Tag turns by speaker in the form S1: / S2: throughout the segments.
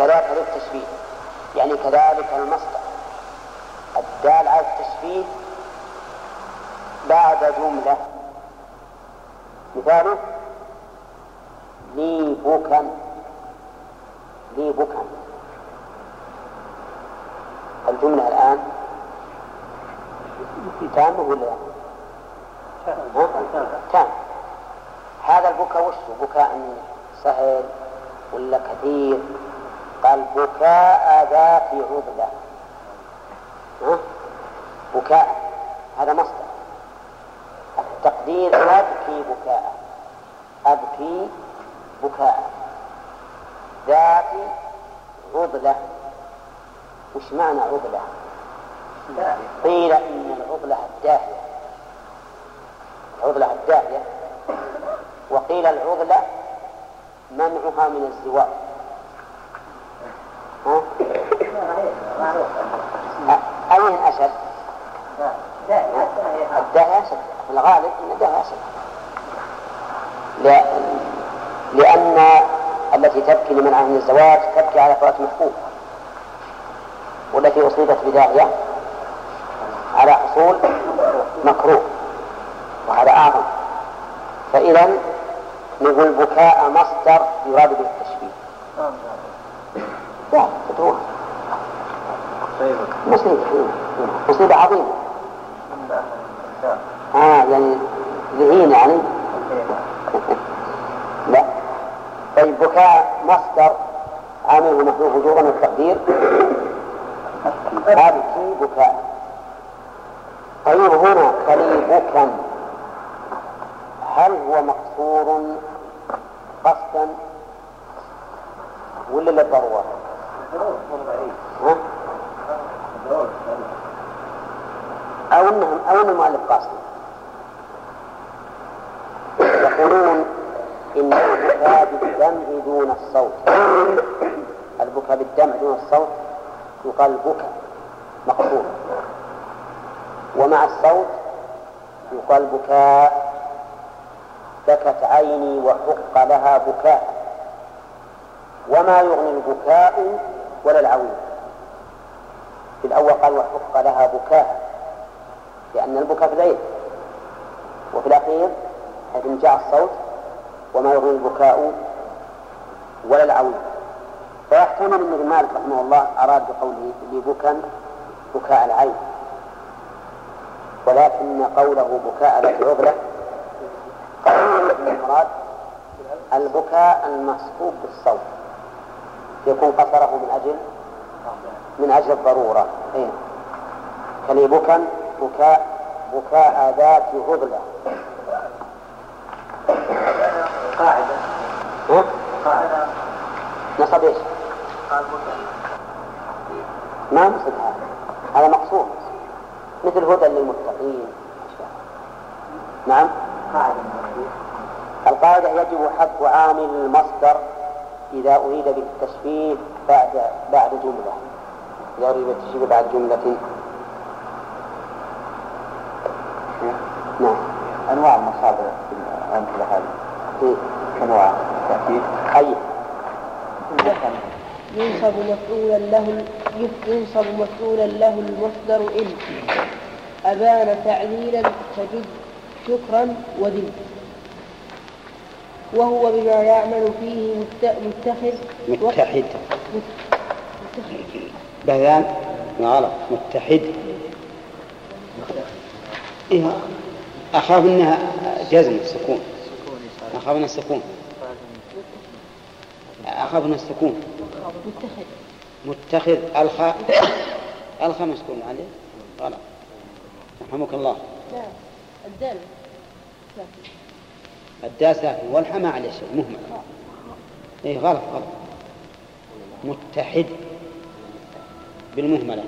S1: كذلك للتشبيه يعني كذلك المصدر. الدال على التشبيه بعد جملة. مثاله لي بكا لي بكا الجملة الآن تامة ولا تام. هذا البكاء وش بكاء سهل ولا كثير؟ قال بكاء ذات عضلة ها؟ بكاء. هذا مصدر. التقدير أبكي بكاء. أبكي بكاء. ذات عضلة وش معنى عضلة؟ قيل إن العضلة الداهية. العضلة الداهية. وقيل العضلة منعها من الزواج؟ أين أشد؟ الداهية أشد الغالب أن الداهية أشد لأن التي تبكي لمنعها من الزواج تبكي على فوات محبوب والتي أصيبت بداهية على حصول مكروه وهذا أعظم. فإذا نقول بكاء مصدر يراد به التشبيه. لا فتوه مصيبة مصيبة عظيمة آه يعني ذهين يعني. لا. طيب بكاء مصدر عامله محذوف وجوبا التقدير. أبكي بكاء. طيب هنا كليبكا هل هو مقصور قصدا ولا للضرورة؟ أو أنهم أو أن المؤلف قاصد يقولون إن البكاء بالدمع دون الصوت. البكاء بالدمع دون الصوت يقال بكاء مقصور ومع الصوت يقال بكاء. بكت عيني وحق لها بكاء. وما يغني البكاء ولا العويل. في الأول قال وحق لها بكاء لأن البكاء في العين. وفي الأخير حيث جاء الصوت وما يغني البكاء ولا العويل. فيحتمل أن ابن مالك رحمه الله أراد بقوله لبكا بكاء العين. ولكن قوله بكاء ذات عضلة المراد البكاء المصحوب بالصوت. يكون قصره من أجل؟ من أجل الضرورة. أي كليبكا بكاء بكاء ذات عضلة. قاعدة. ها؟ قاعدة. نصب إيش؟ ما نصب هذا. هذا مقصود. مثل هدى للمتقين. نعم. القاعدة يجب حذف عامل المصدر إذا أريد بالتشبيه بعد بعد جملة. إذا أريد بالتشبيه بعد جملة. نعم.
S2: أنواع المصادر في الأمثلة هذه
S1: إيه؟
S2: أنواع تأكيد
S1: أي.
S3: ينصب مفعولا له ينصب مفعولا له المصدر إن. أبان تعليلا فجد شكرا ودل وهو بما يعمل فيه متخذ
S1: متحد. بهذان غلط. متحد. إيه. أخاف أنها جزم. سكون. أخاف أنها سكون. أخاف أنها سكون.
S3: متخذ
S1: متخذ الخاء الخاء مسكون. عليه غلط. رحمك الله.
S3: لا. الدال.
S1: الدال ساكن والحاء ما عليه شيء مهمل اي غلط غلط. متحد بالمهملة.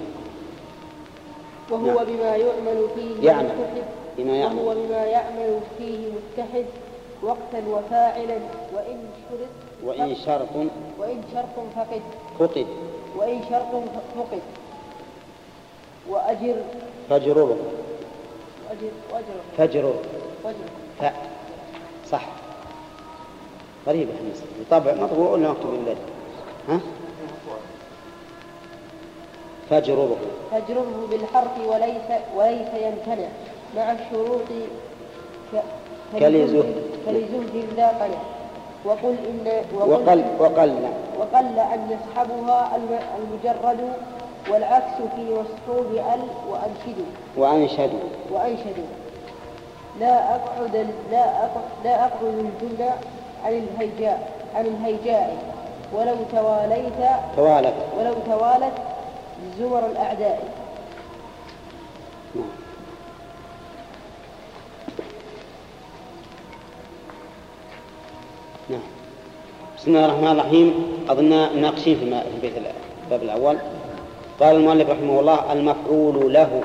S3: وهو
S1: نعم.
S3: بما يعمل فيه
S1: يعمل.
S3: متحد.
S1: بما يعمل.
S3: وهو بما يعمل فيه متحد. وقتا وفاعلا. وإن شرط
S1: وإن شرط
S3: وإن شرط فقد.
S1: فقد.
S3: وإن شرط فقد. وأجر.
S1: فجرر
S3: وأجر. وأجر.
S1: فجرر
S3: وأجر.
S1: صح. غريبة هندسة طبع مطبوع ولا مكتوب بالله ها؟ فاجرره
S3: فاجرره بالحرف وليس وليس يمتنع. مع الشروط ك-
S1: كلزهد.
S3: كلزهد ذا قنع وقل إن
S1: وقل وقل
S3: وقل. أن يصحبها الم- المجرد والعكس في مصحوب ال وأنشدوا.
S1: وأنشدوا.
S3: وأنشدوا. لا أقعد لا أقعد لا أقعد الجملة عن الهيجاء عن الهيجاء. ولو تواليت
S1: توالت.
S3: ولو توالت زمر الأعداء.
S1: نعم. نعم. بسم الله الرحمن الرحيم. أظن ناقشين في البيت ال- الباب الأول. قال المؤلف رحمه الله المفعول له.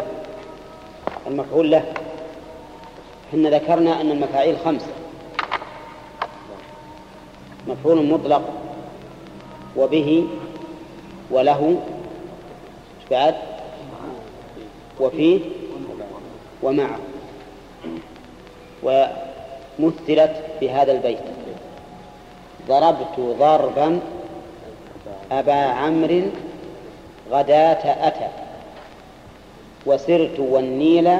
S1: المفعول له. حنا ذكرنا أن المفاعيل خمسة مفعول مطلق وبه وله بعد وفيه ومعه ومثلت بهذا البيت. ضربت ضربا أبا عمرو غداة أتى وسرت والنيل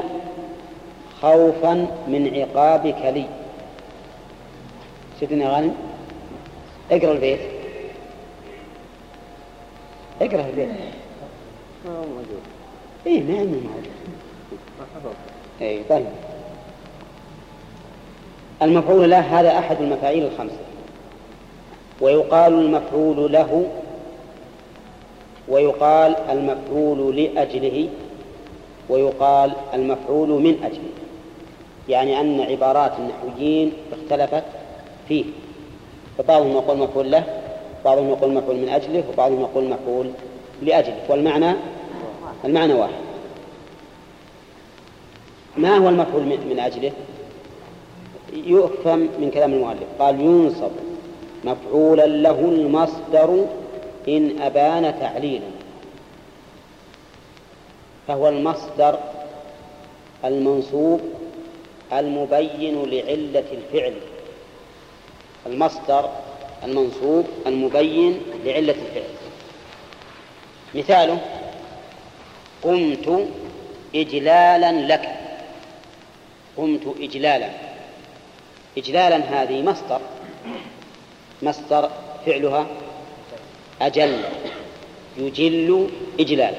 S1: خوفا من عقابك لي. يا غانم اقرأ البيت. اقرأ البيت. إيه ما عنده موجود اي طيب. المفعول له هذا أحد المفاعيل الخمسة. ويقال المفعول له ويقال المفعول لأجله ويقال المفعول من أجله. يعني أن عبارات النحويين اختلفت فيه. فبعضهم يقول مفعول له بعضهم يقول مفعول من أجله وبعضهم يقول مفعول لأجله. والمعنى؟ المعنى واحد. ما هو المفعول من من أجله؟ يفهم من كلام المؤلف. قال ينصب مفعولا له المصدر إن أبان تعليلا. فهو المصدر المنصوب المبين لعلة الفعل. المصدر المنصوب المبين لعلة الفعل. مثاله قمت إجلالا لك. قمت إجلالا. إجلالا هذه مصدر. مصدر فعلها أجل. يجل إجلالا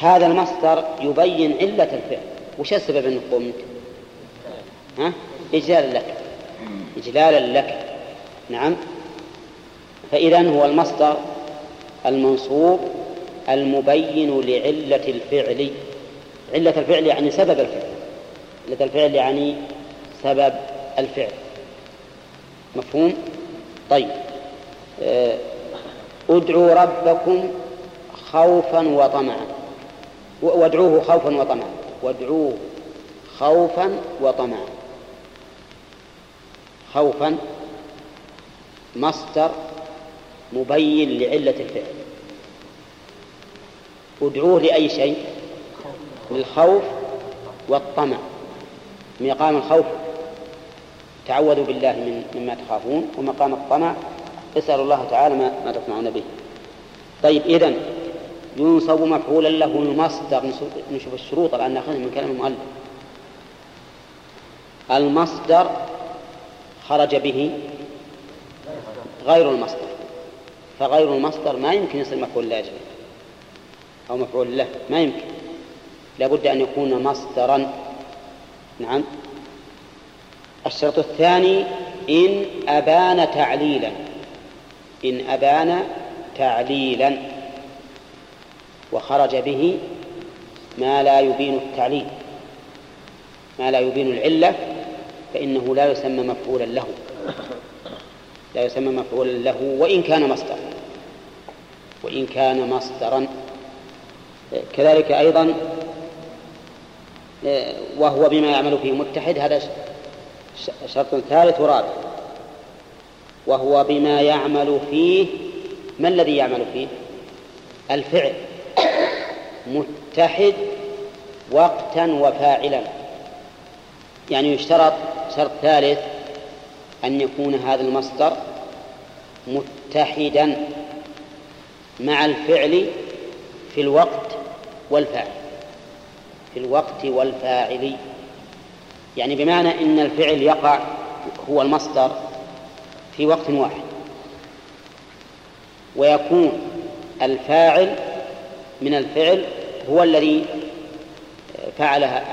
S1: هذا المصدر يبين علة الفعل. وش السبب أنك قمت؟ ها؟ إجلالا لك. إجلالا لك. نعم. فإذا هو المصدر المنصوب المبين لعلة الفعل. علة الفعل يعني سبب الفعل. علة الفعل يعني سبب الفعل. مفهوم؟ طيب. آه، ادعوا ربكم خوفا وطمعا. وادعوه خوفا وطمعا. وادعوه خوفا وطمعا. خوفا مصدر مبين لعلة الفعل. ادعوه لأي شيء؟ للخوف والطمع. مقام الخوف تعوذوا بالله من مما تخافون ومقام الطمع اسألوا الله تعالى ما, ما تطمعون به. طيب إذن ينصب مفعولا له المصدر نشوف- نشوف الشروط الآن نأخذها من كلام المؤلف. المصدر خرج به غير المصدر. فغير المصدر ما يمكن يصير مفعول لاجل أو مفعول له ما يمكن. لابد أن يكون مصدرا. نعم. الشرط الثاني إن أبان تعليلا. إن أبان تعليلا. وخرج به ما لا يبين التعليل. ما لا يبين العلة. فإنه لا يسمى مفعولا له. لا يسمى مفعولا له وإن كان مصدرا. وإن كان مصدرا. كذلك أيضا وهو بما يعمل فيه متحد هذا شرط ثالث ورابع. وهو بما يعمل فيه ما الذي يعمل فيه؟ الفعل. متحد وقتا وفاعلا. يعني يشترط شرط ثالث أن يكون هذا المصدر متحدا مع الفعل في الوقت والفاعل. في الوقت والفاعل. يعني بمعنى إن الفعل يقع هو المصدر في وقت واحد. ويكون الفاعل من الفعل هو الذي فعلها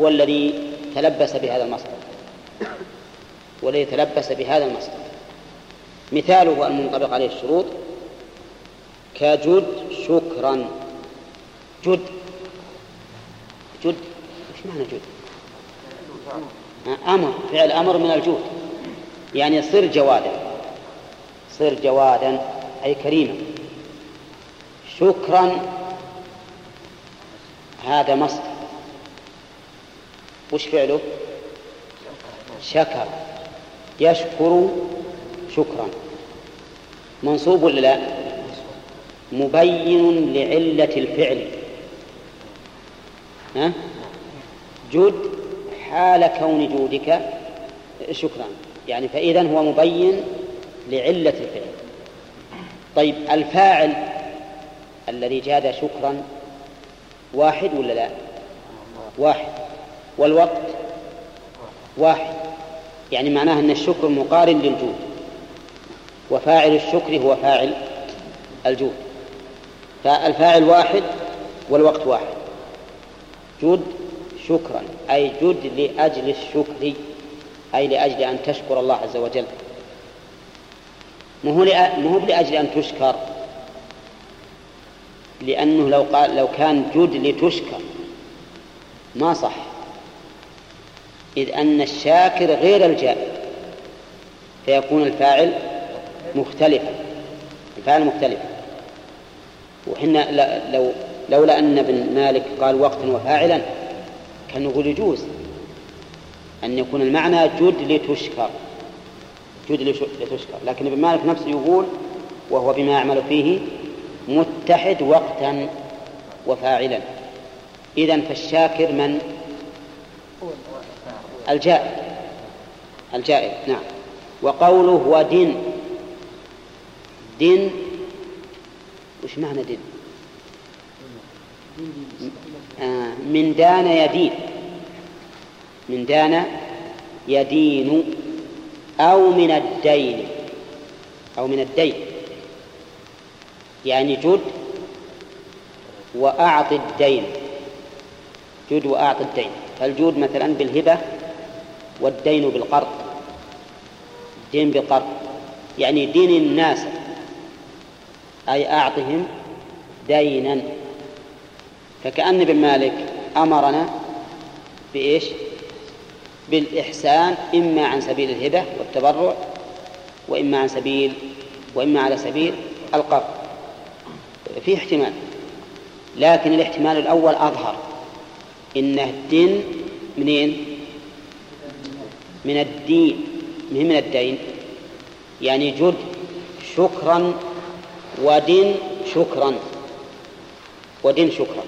S1: هو الذي تلبس بهذا المصدر. والذي تلبس بهذا المصدر. مثاله المنطبق عليه الشروط كجد شكرا. جد. جد. إيش معنى جد؟ أمر فعل أمر من الجود يعني صر جوادا. صر جوادا أي كريما. شكرا. هذا مصدر. وش فعله؟ شكر. يشكر شكرا. منصوب ولا لا؟ مبين لعلة الفعل. ها؟ جد حال كون جودك شكرا. يعني فإذا هو مبين لعلة الفعل. طيب الفاعل الذي جاد شكرا واحد ولا لا؟ واحد. والوقت واحد. يعني معناه أن الشكر مقارن للجود وفاعل الشكر هو فاعل الجود. فالفاعل واحد والوقت واحد. جد شكرا أي جد لأجل الشكر أي لأجل أن تشكر الله عز وجل. مو هو لأجل أن تشكر لأنه لو قال لو كان جد لتشكر ما صح. إذ أن الشاكر غير الجائر فيكون الفاعل مختلفا الفاعل مختلفا. وحنا لو لولا أن ابن مالك قال وقتا وفاعلا كان نقول يجوز أن يكون المعنى جد لتشكر جد لتشكر. لكن ابن مالك نفسه يقول وهو بما يعمل فيه متحد وقتا وفاعلا. إذا فالشاكر من؟ الجائر. الجائر نعم. وقوله ودن. دن وش معنى دن؟ من دان يدين. من دان يدين أو من الدين. أو من الدين. يعني جد وأعط الدين. جد وأعط الدين. فالجود مثلا بالهبة والدين بالقرض. دين بالقرض. يعني دين الناس. أي أعطهم دينا. فكأن ابن مالك أمرنا بإيش؟ بالإحسان إما عن سبيل الهبة والتبرع وإما عن سبيل وإما على سبيل القرض. في احتمال. لكن الاحتمال الأول أظهر. إنه الدين منين؟ من الدين من من الدين. يعني جد شكرا ودين شكرا ودين شكرا.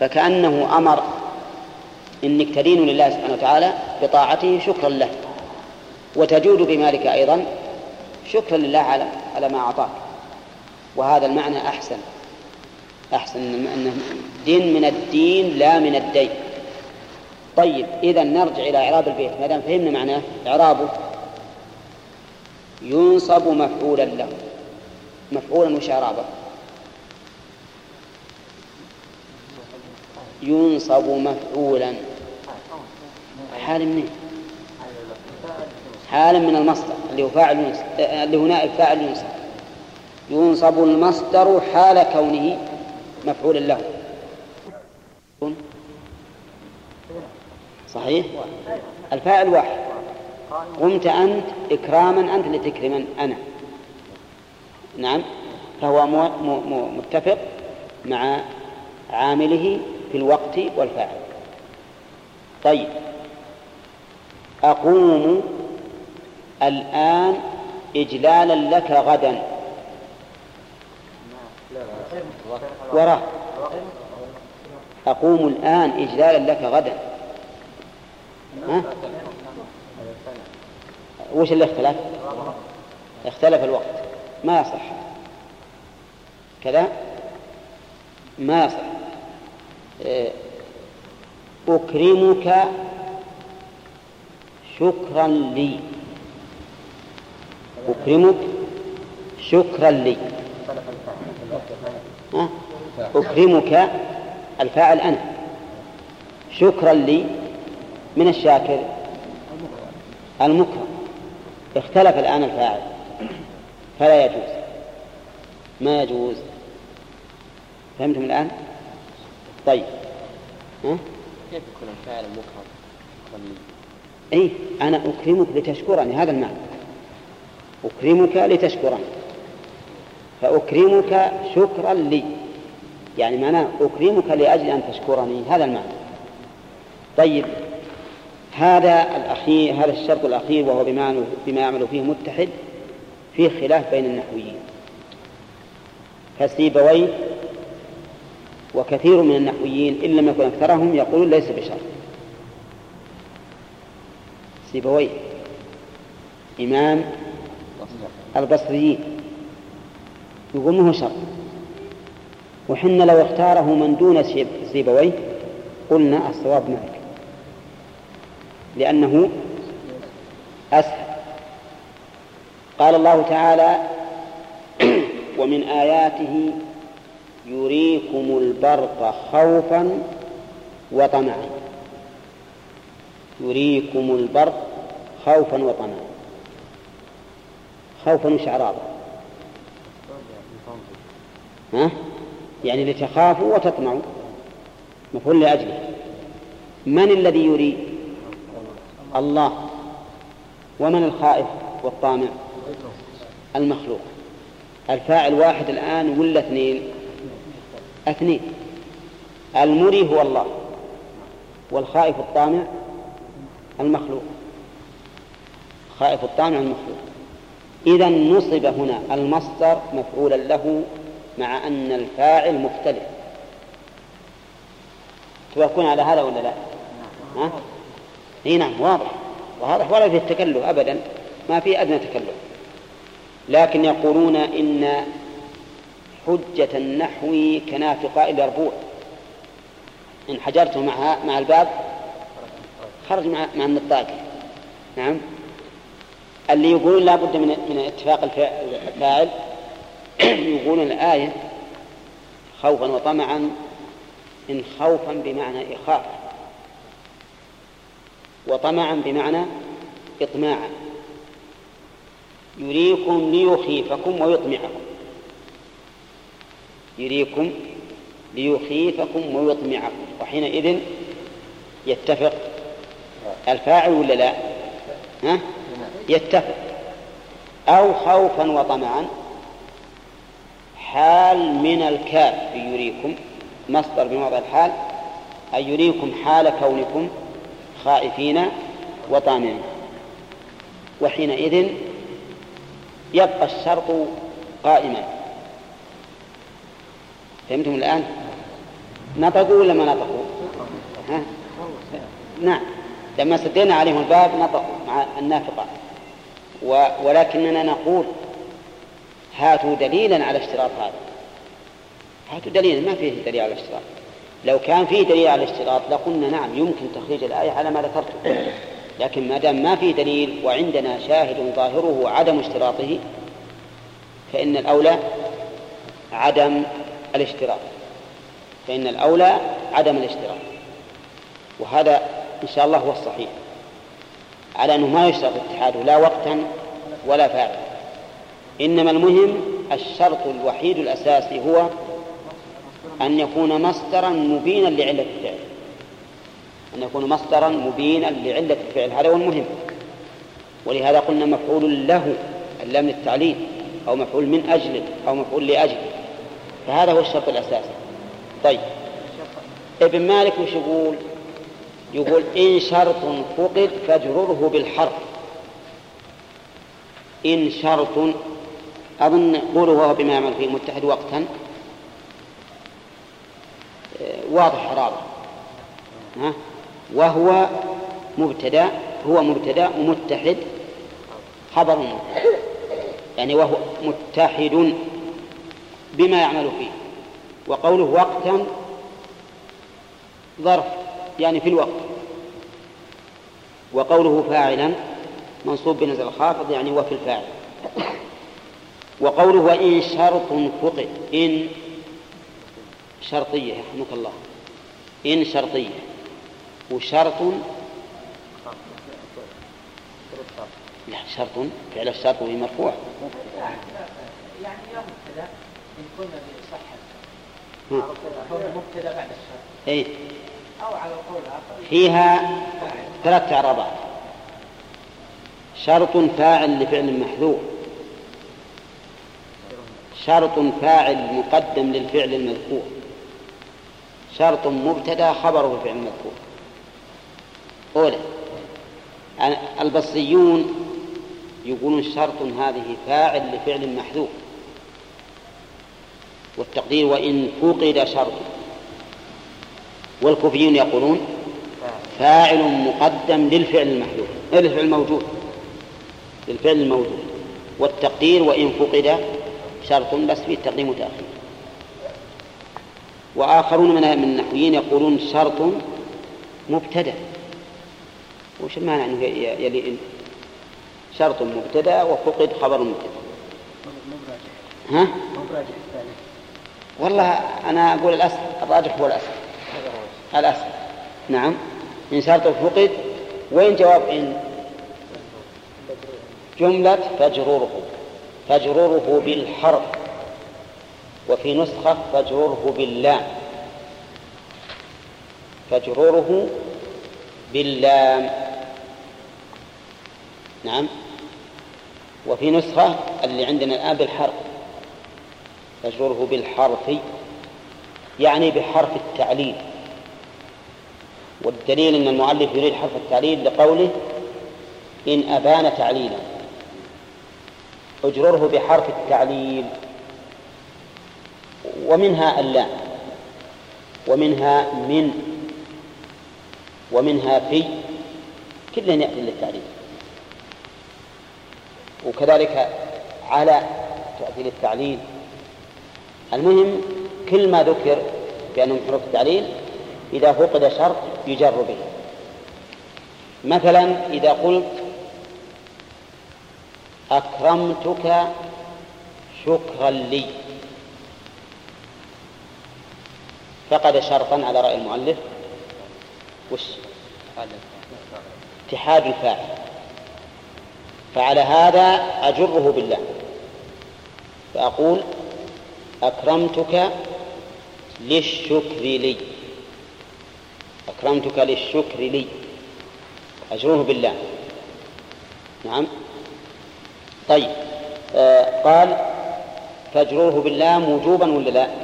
S1: فكأنه أمر إنك تدين لله سبحانه وتعالى بطاعته شكرا له. وتجود بمالك أيضا شكرا لله على على ما أعطاك. وهذا المعنى أحسن أحسن أنه دين من الدين لا من الدين. طيب إذا نرجع إلى إعراب البيت. ما دام فهمنا معناه إعرابه ينصب مفعولا له. مفعولا وش إعرابه؟ ينصب مفعولا. حال منين؟ حالا من المصدر اللي هو فاعل ينصب اللي هو نائب فاعل ينصب. ينصب المصدر حال كونه مفعولا له. صحيح؟ الفاعل واحد قمت أنت إكراما أنت لتكرما أنا. نعم. فهو متفق مع عامله في الوقت والفاعل. طيب. أقوم الآن إجلالا لك غدا. وراه أقوم الآن إجلالا لك غدا. وش اللي اختلف؟ اختلف الوقت. ما يصح. كذا؟ ما يصح. آه، أكرمك شكرا لي. أكرمك شكرا لي؟ أكرمك الفاعل أنا. شكرا لي. من الشاكر؟ المكرم اختلف الآن الفاعل. فلا يجوز. ما يجوز؟ فهمتم الآن؟ طيب. ها؟
S4: كيف يكون الفاعل مكرم؟
S1: أي أنا أكرمك لتشكرني هذا المعنى. أكرمك لتشكرني. فأكرمك شكرا لي. يعني معناه أكرمك لأجل أن تشكرني هذا المعنى. طيب. هذا الأخير هذا الشرط الأخير وهو بما بما يعمل فيه متحد فيه خلاف بين النحويين. فسيبويه وكثير من النحويين إن لم يكن أكثرهم يقولون ليس بشرط. سيبويه إمام البصريين يقول ما هو شرط. وحنا لو اختاره من دون سيبويه قلنا الصواب معك لأنه أسهل. قال الله تعالى ومن آياته يريكم البرق خوفا وطمعا. يريكم البرق خوفا وطمعا. خوفا وش ها؟ يعني لتخافوا وتطمعوا. مفعول لأجله. من الذي يري الله ومن الخائف والطامع؟ المخلوق. الفاعل واحد الآن ولا اثنين؟ اثنين. المري هو الله والخائف الطامع المخلوق. خائف الطامع المخلوق. إذا نصب هنا المصدر مفعولا له مع أن الفاعل مختلف. توافقون على هذا ولا لا؟ ها؟ إي نعم واضح. واضح ولا في التكلف ابدا ما في أدنى تكلف. لكن يقولون إن حجة النحو كنافقاء اليربوع إن حجرته مع مع الباب خرج مع مع النطاق. نعم. اللي يقولون لا بد من من اتفاق الفاعل يقولون الآية خوفا وطمعا إن خوفا بمعنى إخاف وطمعا بمعنى إطماعا. يريكم ليخيفكم ويطمعكم. يريكم ليخيفكم ويطمعكم. وحينئذ يتفق الفاعل ولا لا؟ ها؟ يتفق. أو خوفا وطمعا. حال من الكاف يريكم. مصدر بموضع الحال. أي يريكم حال كونكم خائفين وطامعين وحينئذ يبقى الشرط قائما. فهمتم الآن؟ نطقوا ولا ما نطقوا؟ ها؟ نعم. لما سدينا عليهم الباب نطقوا مع النافقة. و... ولكننا نقول هاتوا دليلا على اشتراط هذا. هاتوا دليلا ما فيه دليل على الاشتراط لو كان فيه دليل على الاشتراط لقلنا نعم يمكن تخريج الآية على ما ذكرت. لكن ما دام ما فيه دليل وعندنا شاهد ظاهره عدم اشتراطه فإن الأولى عدم الاشتراط. فإن الأولى عدم الاشتراط. وهذا إن شاء الله هو الصحيح. على أنه ما يشترط اتحاده لا وقتا ولا فاعلا. إنما المهم الشرط الوحيد الأساسي هو أن يكون مصدرا مبينا لعلة الفعل. أن يكون مصدرا مبينا لعلة الفعل. هذا هو المهم. ولهذا قلنا مفعول له اللام للتعليل أو مفعول من أجله أو مفعول لأجله فهذا هو الشرط الأساسي. طيب. ابن مالك وش يقول؟ يقول إن شرط فقد فاجرره بالحرف. إن شرط أظن قوله بما يعمل فيه متحد وقتا. واضح إعرابه وهو مبتدأ هو مبتدأ ومتحد خبر متحد. يعني وهو متحد بما يعمل فيه. وقوله وقتا ظرف يعني في الوقت. وقوله فاعلا منصوب بنزل الخافض يعني وفي الفاعل. وقوله وإن شرط فقد إن شرطية يرحمك الله. إن شرطية. وشرط لا شرط فعل الشرط وهي مرفوع
S2: يعني مبتدا إن كنا بصحة. مبتدأ بعد الشرط.
S1: إيه.
S2: أو على قول آخر.
S1: فيها ثلاث إعرابات. شرط فاعل لفعل محذوف. شرط فاعل مقدم للفعل المذكور. شرط مبتدا خبره الفعل المذكور أولى البصريون يقولون شرط هذه فاعل لفعل محذوف. والتقدير وإن فقد شرط. والكوفيون يقولون فاعل مقدم للفعل المحذوف للفعل الموجود للفعل الموجود. والتقدير وإن فقد شرط بس فيه تقديم وتأخير وآخرون من النحويين يقولون شرط مبتدأ. وش المانع أنه يلي إن شرط مبتدأ وفقد خبر مبتدأ؟ ها؟ والله أنا أقول الأصل الراجح هو الأصل. الأصل. نعم. إن شرط فقد وين جواب إن. جملة فجروره فجروره بالحرف. وفي نسخة فجروره باللام. فجروره باللام. نعم. وفي نسخة اللي عندنا الآن بالحرف. فجروره بالحرف يعني بحرف التعليل. والدليل أن المؤلف يريد حرف التعليل لقوله إن أبان تعليلا. اجرره بحرف التعليل. ومنها اللام. ومنها من. ومنها في. كلها يأتي للتعليل وكذلك على تأتي للتعليل. المهم كل ما ذكر بأنه حروف التعليل إذا فقد شرط يجر به. مثلا إذا قلت أكرمتك شكرا لي. فقد شرطا على رأي المؤلف. وش؟ اتحاد الفاعل. فعلى هذا أجره بالله. فأقول أكرمتك للشكر لي. أكرمتك للشكر لي. أجره بالله. نعم. طيب. آه قال فاجروه باللام وجوبا ولا لا؟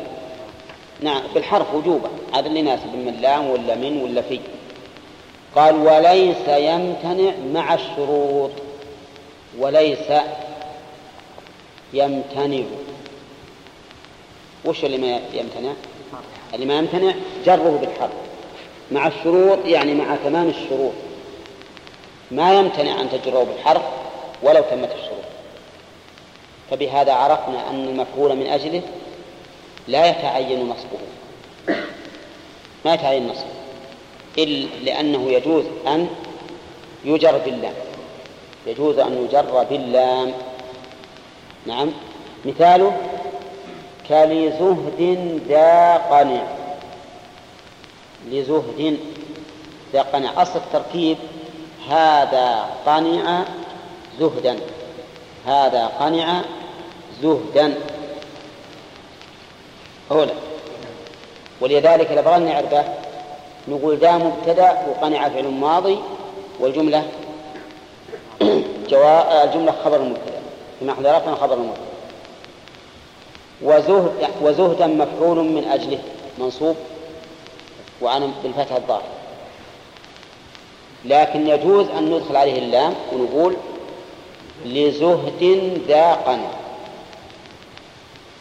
S1: نعم بالحرف وجوبا. هذا اللي يناسب من لام ولا من ولا في. قال وليس يمتنع مع الشروط. وليس يمتنع. وش اللي ما يمتنع؟ اللي ما يمتنع جره بالحرف. مع الشروط يعني مع تمام الشروط. ما يمتنع أن تجره بالحرف ولو تمت الشروط. فبهذا عرفنا أن المفعول من أجله لا يتعين نصبه. ما يتعين نصبه. إلا لأنه يجوز أن يجر باللام. يجوز أن يجر باللام. نعم. مثاله كلزهد ذا قنع. لزهد ذا قنع. أصل التركيب هذا قنع زهدا. هذا قنع زهدا. أولا ولذلك بغينا نعرفه نقول ذا مبتدا وقنع فعل ماضي والجملة جوا... الجملة خبر المبتدا في رفع خبر المبتدا وزهد وزهدا مفعول من أجله. منصوب. وعن بالفتح الظاهر. لكن يجوز أن ندخل عليه اللام ونقول لزهد ذا قنع.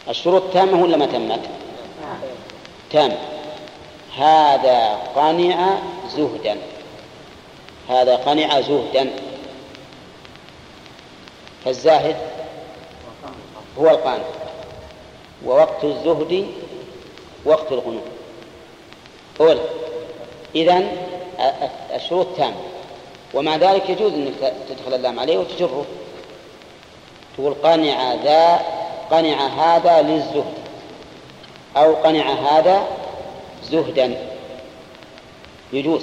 S1: الشروط تامة ولا ما تمت؟ تام. هذا قنع زهدا. هذا قنع زهدا. فالزاهد هو القانع. ووقت الزهد وقت الغنوم أولا إذا الشروط تامة ومع ذلك يجوز أنك تدخل اللام عليه وتجره. تقول قنع ذا قنع هذا للزهد. أو قنع هذا زهدا. يجوز.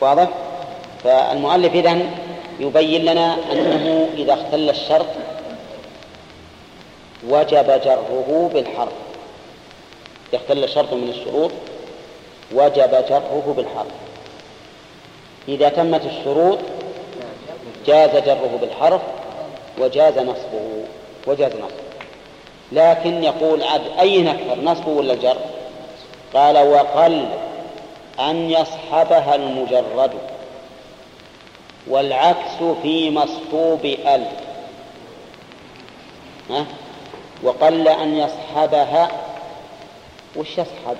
S1: واضح؟ فالمؤلف إذن يبين لنا أنه إذا اختل الشرط وجب جره بالحرف. يختل شرط من الشروط وجب جره بالحرف. إذا تمت الشروط جاز جره بالحرف. وجاز نصبه وجاز نصبه. لكن يقول عبد أين أكثر نصبه ولا الجر؟ قال وقل أن يصحبها المجرد والعكس في مصحوب ال. ها؟ وقل أن يصحبها وش يصحب؟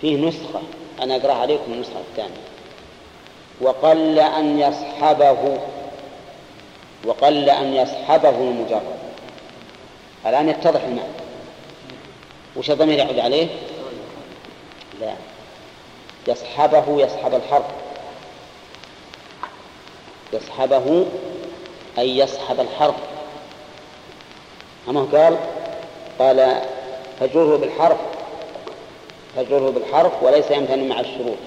S1: فيه نسخة. أنا أقرأ عليكم النسخة الثانية. وقل أن يصحبه وقل أن يصحبه المجرد. الآن يتضح المعنى. وش الضمير يعود عليه؟ لا. يصحبه يصحب الحرف. يصحبه أي يصحب الحرف. أما قال قال فجره بالحرف فجره بالحرف وليس يمتنع مع الشروط.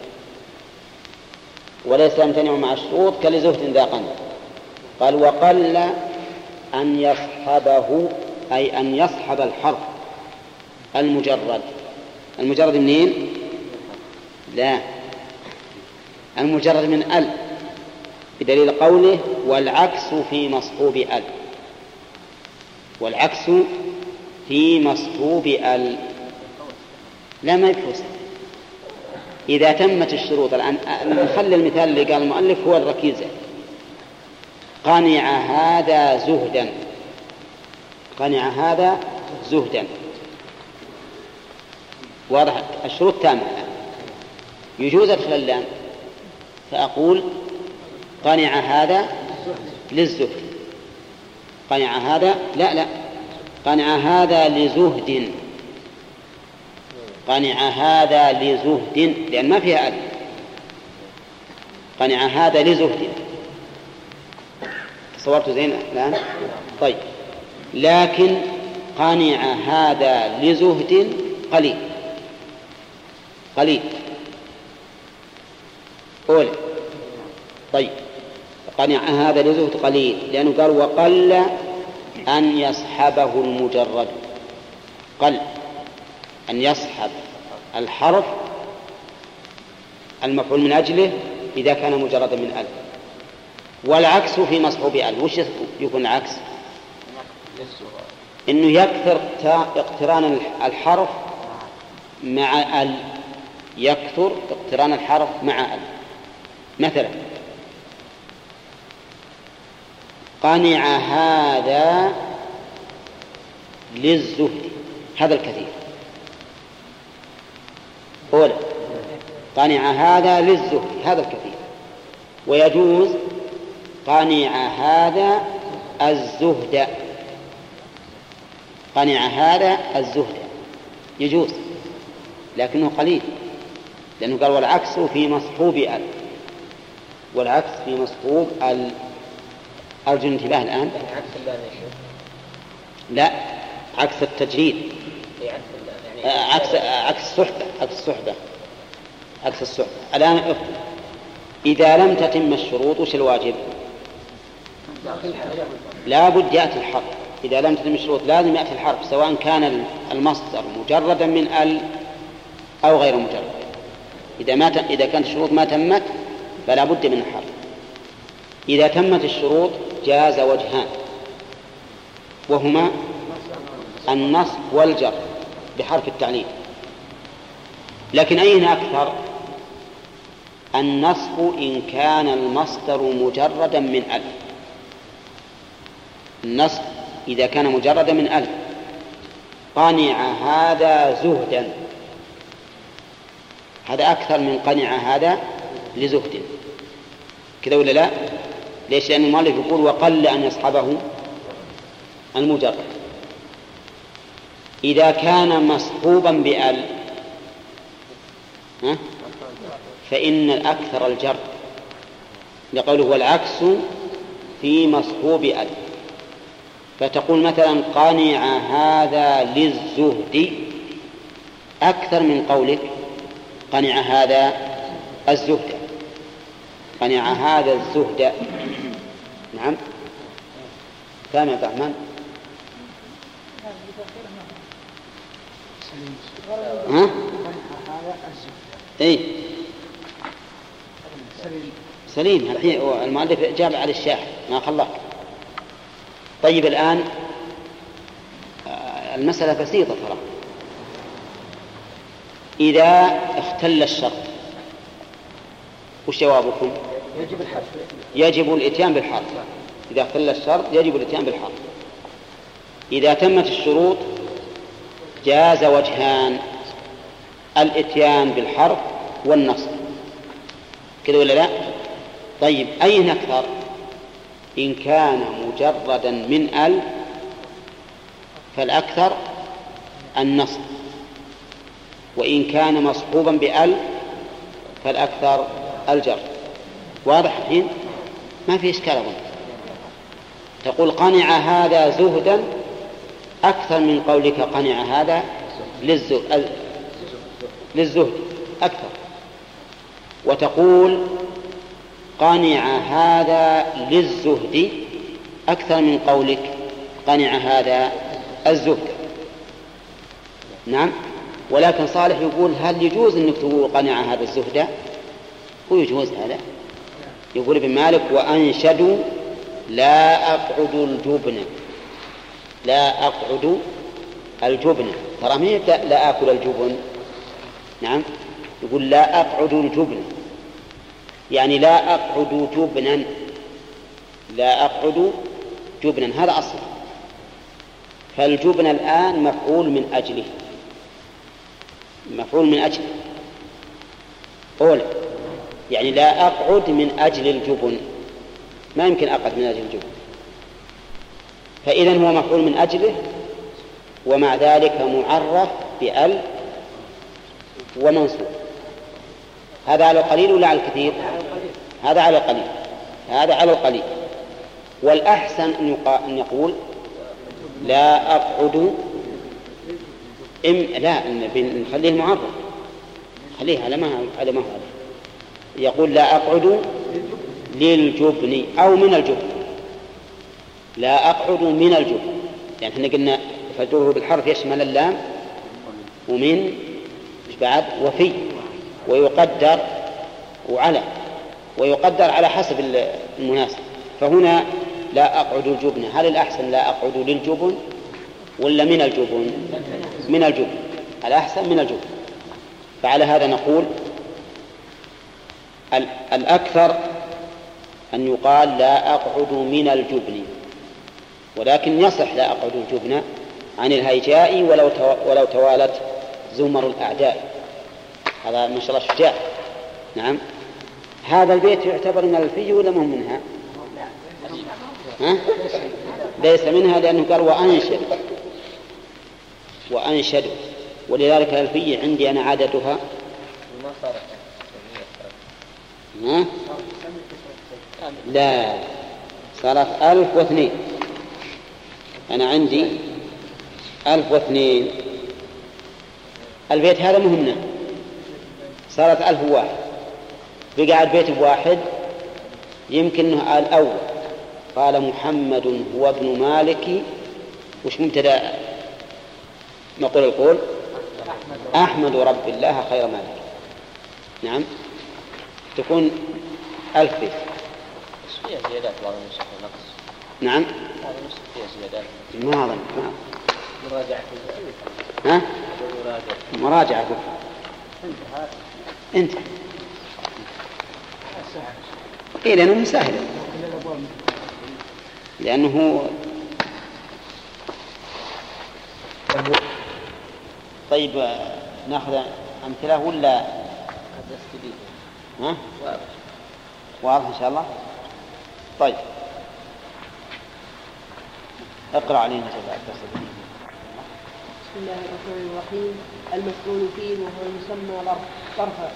S1: وليس يمتنع مع الشروط كلزهد ذا قنع قال وقل أن يصحبه أي أن يصحب الحرف المجرد. المجرد منين؟ لا. المجرد من ال بدليل قوله والعكس في مصحوب ال. والعكس في مصحوب ال. لا ما يفوز. إذا تمت الشروط الآن نخلي المثال اللي قال المؤلف هو الركيزة. قنع هذا زهدا. قنع هذا زهدا. واضح الشروط تامة. يجوز أدخل اللام فأقول قنع هذا للزهد. قنع هذا لا لا. قنع هذا لزهد. قنع هذا لزهد لأن ما فيها ألف. قنع هذا لزهد. تصورت زين الآن؟ طيب. لكن قنع هذا لزهد قليل. قليل. أولى طيب. قنع هذا لزهد قليل. لأنه قال وقل أن يصحبه المجرد. قل. أن يصحب الحرف المفعول من أجله إذا كان مجردا من ألف. والعكس في مصحوب ألف وش يكون العكس إنه يكثر اقتران الحرف مع ال. يكثر اقتران الحرف مع ال. مثلا. قنع هذا للزهد. هذا الكثير. أولى قنع هذا للزهد. هذا الكثير. ويجوز قنع هذا الزهد. قنع هذا الزهد. يجوز لكنه قليل لأنه قال والعكس في مصحوب ال والعكس في مصحوب ال أرجو الانتباه الآن. لا عكس التجريد. عكس عكس الصحبة عكس الصحبة عكس الصحبة. الآن إذا لم تتم الشروط وش الواجب؟ لا بد يأتي الحرف إذا لم تتم الشروط لازم يأتي الحرف سواء كان المصدر مجردا من ال أو غير مجرد. إذا ما إذا كانت الشروط ما تمت فلا بد من الحرف إذا تمت الشروط جاز وجهان. وهما النصب والجر بحرف التعليل. لكن أين أكثر؟ النصب إن كان المصدر مجردا من ألف. النصب إذا كان مجردا من ألف. قنع هذا زهدا. هذا أكثر من قنع هذا لزهد. كذا ولا لا؟ ليش؟ لأن المؤلف يقول وقل أن يصحبه المجرد. إذا كان مصحوبا بأل ها؟ فإن الأكثر الجر. لقوله والعكس في مصحوب أل. فتقول مثلا قنع هذا للزهد أكثر من قولك قنع هذا الزهد. قنع هذا الزهد. نعم. فهم عبد الرحمن. ها؟ اي سليم. الحين المؤلف جاب على الشاحن ما خلاك. طيب الآن آه، المسألة بسيطة ترى إذا اختل الشرط وش جوابكم؟
S2: يجب الحذف
S1: يجب الإتيان بالحرف إذا اختل الشرط يجب الإتيان بالحرف إذا تمت الشروط جاز وجهان الإتيان بالحرف والنصب كذا ولا لا؟ طيب أين أكثر؟ إن كان مجردا من ال فالأكثر النصب. وإن كان مصحوبا بأل فالأكثر الجر. واضح الحين؟ ما في إشكال أظن. تقول قنع هذا زهدا أكثر من قولك قنع هذا للزهد للزهد أكثر. وتقول قنع هذا للزهد. أكثر من قولك قنع هذا الزهد. نعم. ولكن صالح يقول هل يجوز أنك تقول قنع هذا الزهد؟ هو يجوز هذا. يقول ابن مالك وانشدوا لا أقعد الجبن. لا أقعد الجبن. ترى ما لا آكل الجبن؟ نعم. يقول لا أقعد الجبن. يعني لا أقعد جبنا لا أقعد جبنا هذا أصل. فالجبن الآن مفعول من أجله. مفعول من أجل. أولى يعني لا أقعد من أجل الجبن. ما يمكن أقعد من أجل الجبن. فإذا هو مفعول من أجله ومع ذلك معرف بأل ومنصوب. هذا على القليل ولا على الكثير؟ هذا على القليل. هذا على القليل. والأحسن أن يقول لا أقعد إم لا نخليه معرف خليه على ما على ما هو. يقول لا أقعد للجبن أو من الجبن. لا أقعد من الجبن. يعني إحنا قلنا فجره بالحرف يشمل اللام ومن بعد؟ وفي. ويقدر وعلى. ويقدر على حسب المناسب. فهنا لا أقعد الجبن هل الأحسن لا أقعد للجبن ولا من الجبن؟ من الجبن. الأحسن من الجبن. فعلى هذا نقول الأكثر أن يقال لا أقعد من الجبن. ولكن يصح لا أقعد الجبن عن الهيجاء ولو ولو توالت زمر الأعداء. هذا ما شاء الله شجاع. نعم. هذا البيت يعتبر من الفي ولا مو منها؟ ها؟ ليس منها لأنه قال وأنشد. وأنشدوا ولذلك الألفية عندي أنا عادتها. ها؟ لا. صارت ألف واثنين. أنا عندي ألف واثنين. البيت هذا مهمنا صارت ألف وواحد بقى البيت بواحد يمكن الأول قال محمد هو ابن مالك. وش مبتدأ نقول القول؟ أحمد رب الله خير مالك. نعم. تكون ألف بيت.
S4: فيها زيادات
S1: نعم.
S4: فيها زيادات
S1: ما أظن ما
S4: مراجعة
S1: ها؟
S4: مراجعة.
S1: مراجعة أنت إيه لأنه مسهل لأنه طيب نأخذ أمثلة ولا؟ ها؟ واضح إن شاء الله. طيب. اقرأ علينا
S3: بسم الله الرحمن الرحيم. المسؤول فيه وهو ظرف ظرفا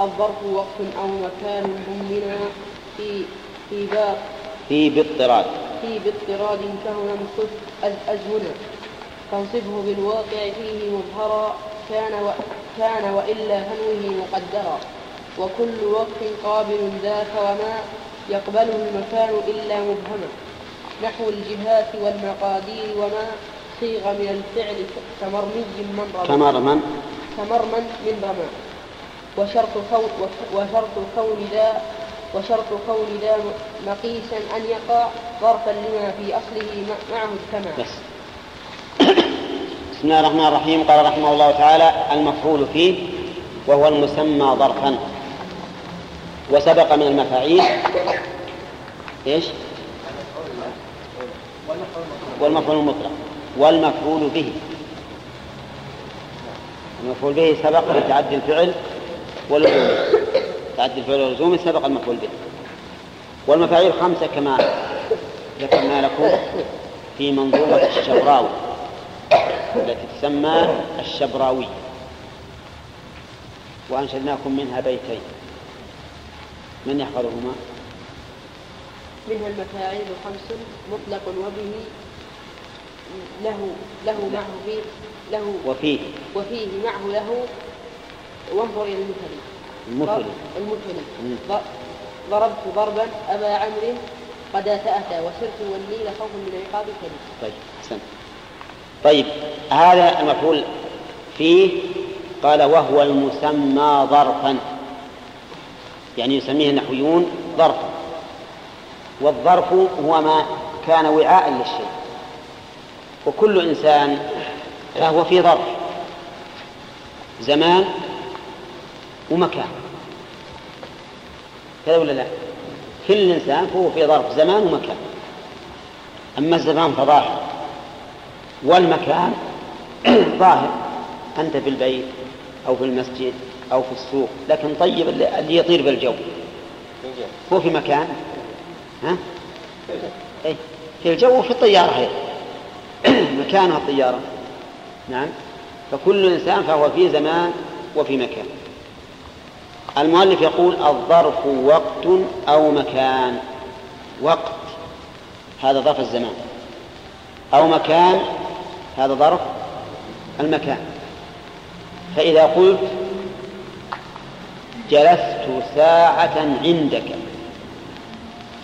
S3: الظرف وقت أو مكان ضمن في في باب
S1: في باضطراد.
S3: في باضطراد كهنا مخف أزمنا. تنصبه بالواقع فيه مظهرا كان و كان وإلا فنوه مقدرا. وكل وقت قابل ذاك وما يقبله المكان إلا مبهما. نحو الجهات والمقادير وما صيغ من الفعل كمرمي من رمى.
S1: كمرمن
S3: من رمى. وشرط كون وشرط كون ذا وشرط كون ذا مقيسا أن يقع ظرفا لما في أصله معه الكمال
S1: بس. بسم الله الرحمن الرحيم. قال رحمه الله تعالى المفعول فيه وهو المسمى ظرفا. وسبق من المفاعيل. إيش؟ والمفعول المطلق. والمفعول به. المفعول به سبق لتعدي الفعل. ولزومه تعدي الفعل ولزومه سبق المفعول به. والمفاعيل خمسة كما ذكرنا لكم في منظومة الشبراوي التي تسمى الشبراوية وأنشدناكم منها بيتين. من يحفظهما؟
S3: منها المفاعيل خمس مطلق وبه له له معه فيه له
S1: وفيه.
S3: وفيه معه له وانظر إلى المثل
S1: المثل
S3: المثل ضربت ضربا أبا عمرو قد أتأتى وسرت والنيل خوفا من عقاب كريم
S1: طيب أحسنت طيب هذا المفعول فيه قال وهو المسمى ظرفا. يعني يسميه النحويون ظرفا. والظرف هو ما كان وعاء للشيء. وكل إنسان فهو في ظرف. زمان ومكان. كذا ولا لا؟ كل إنسان فهو في ظرف زمان ومكان. أما الزمان فظاهر. والمكان ظاهر. أنت في البيت أو في المسجد أو في السوق لكن طيب اللي اللي يطير بالجو. هو في مكان. ها؟ أي في الجو وفي الطيارة أيضا. مكانها الطيارة. نعم. فكل إنسان فهو في زمان وفي مكان. المؤلف يقول الظرف وقت أو مكان. وقت هذا ظرف الزمان. أو مكان هذا ظرف المكان. فإذا قلت جلست ساعة عندك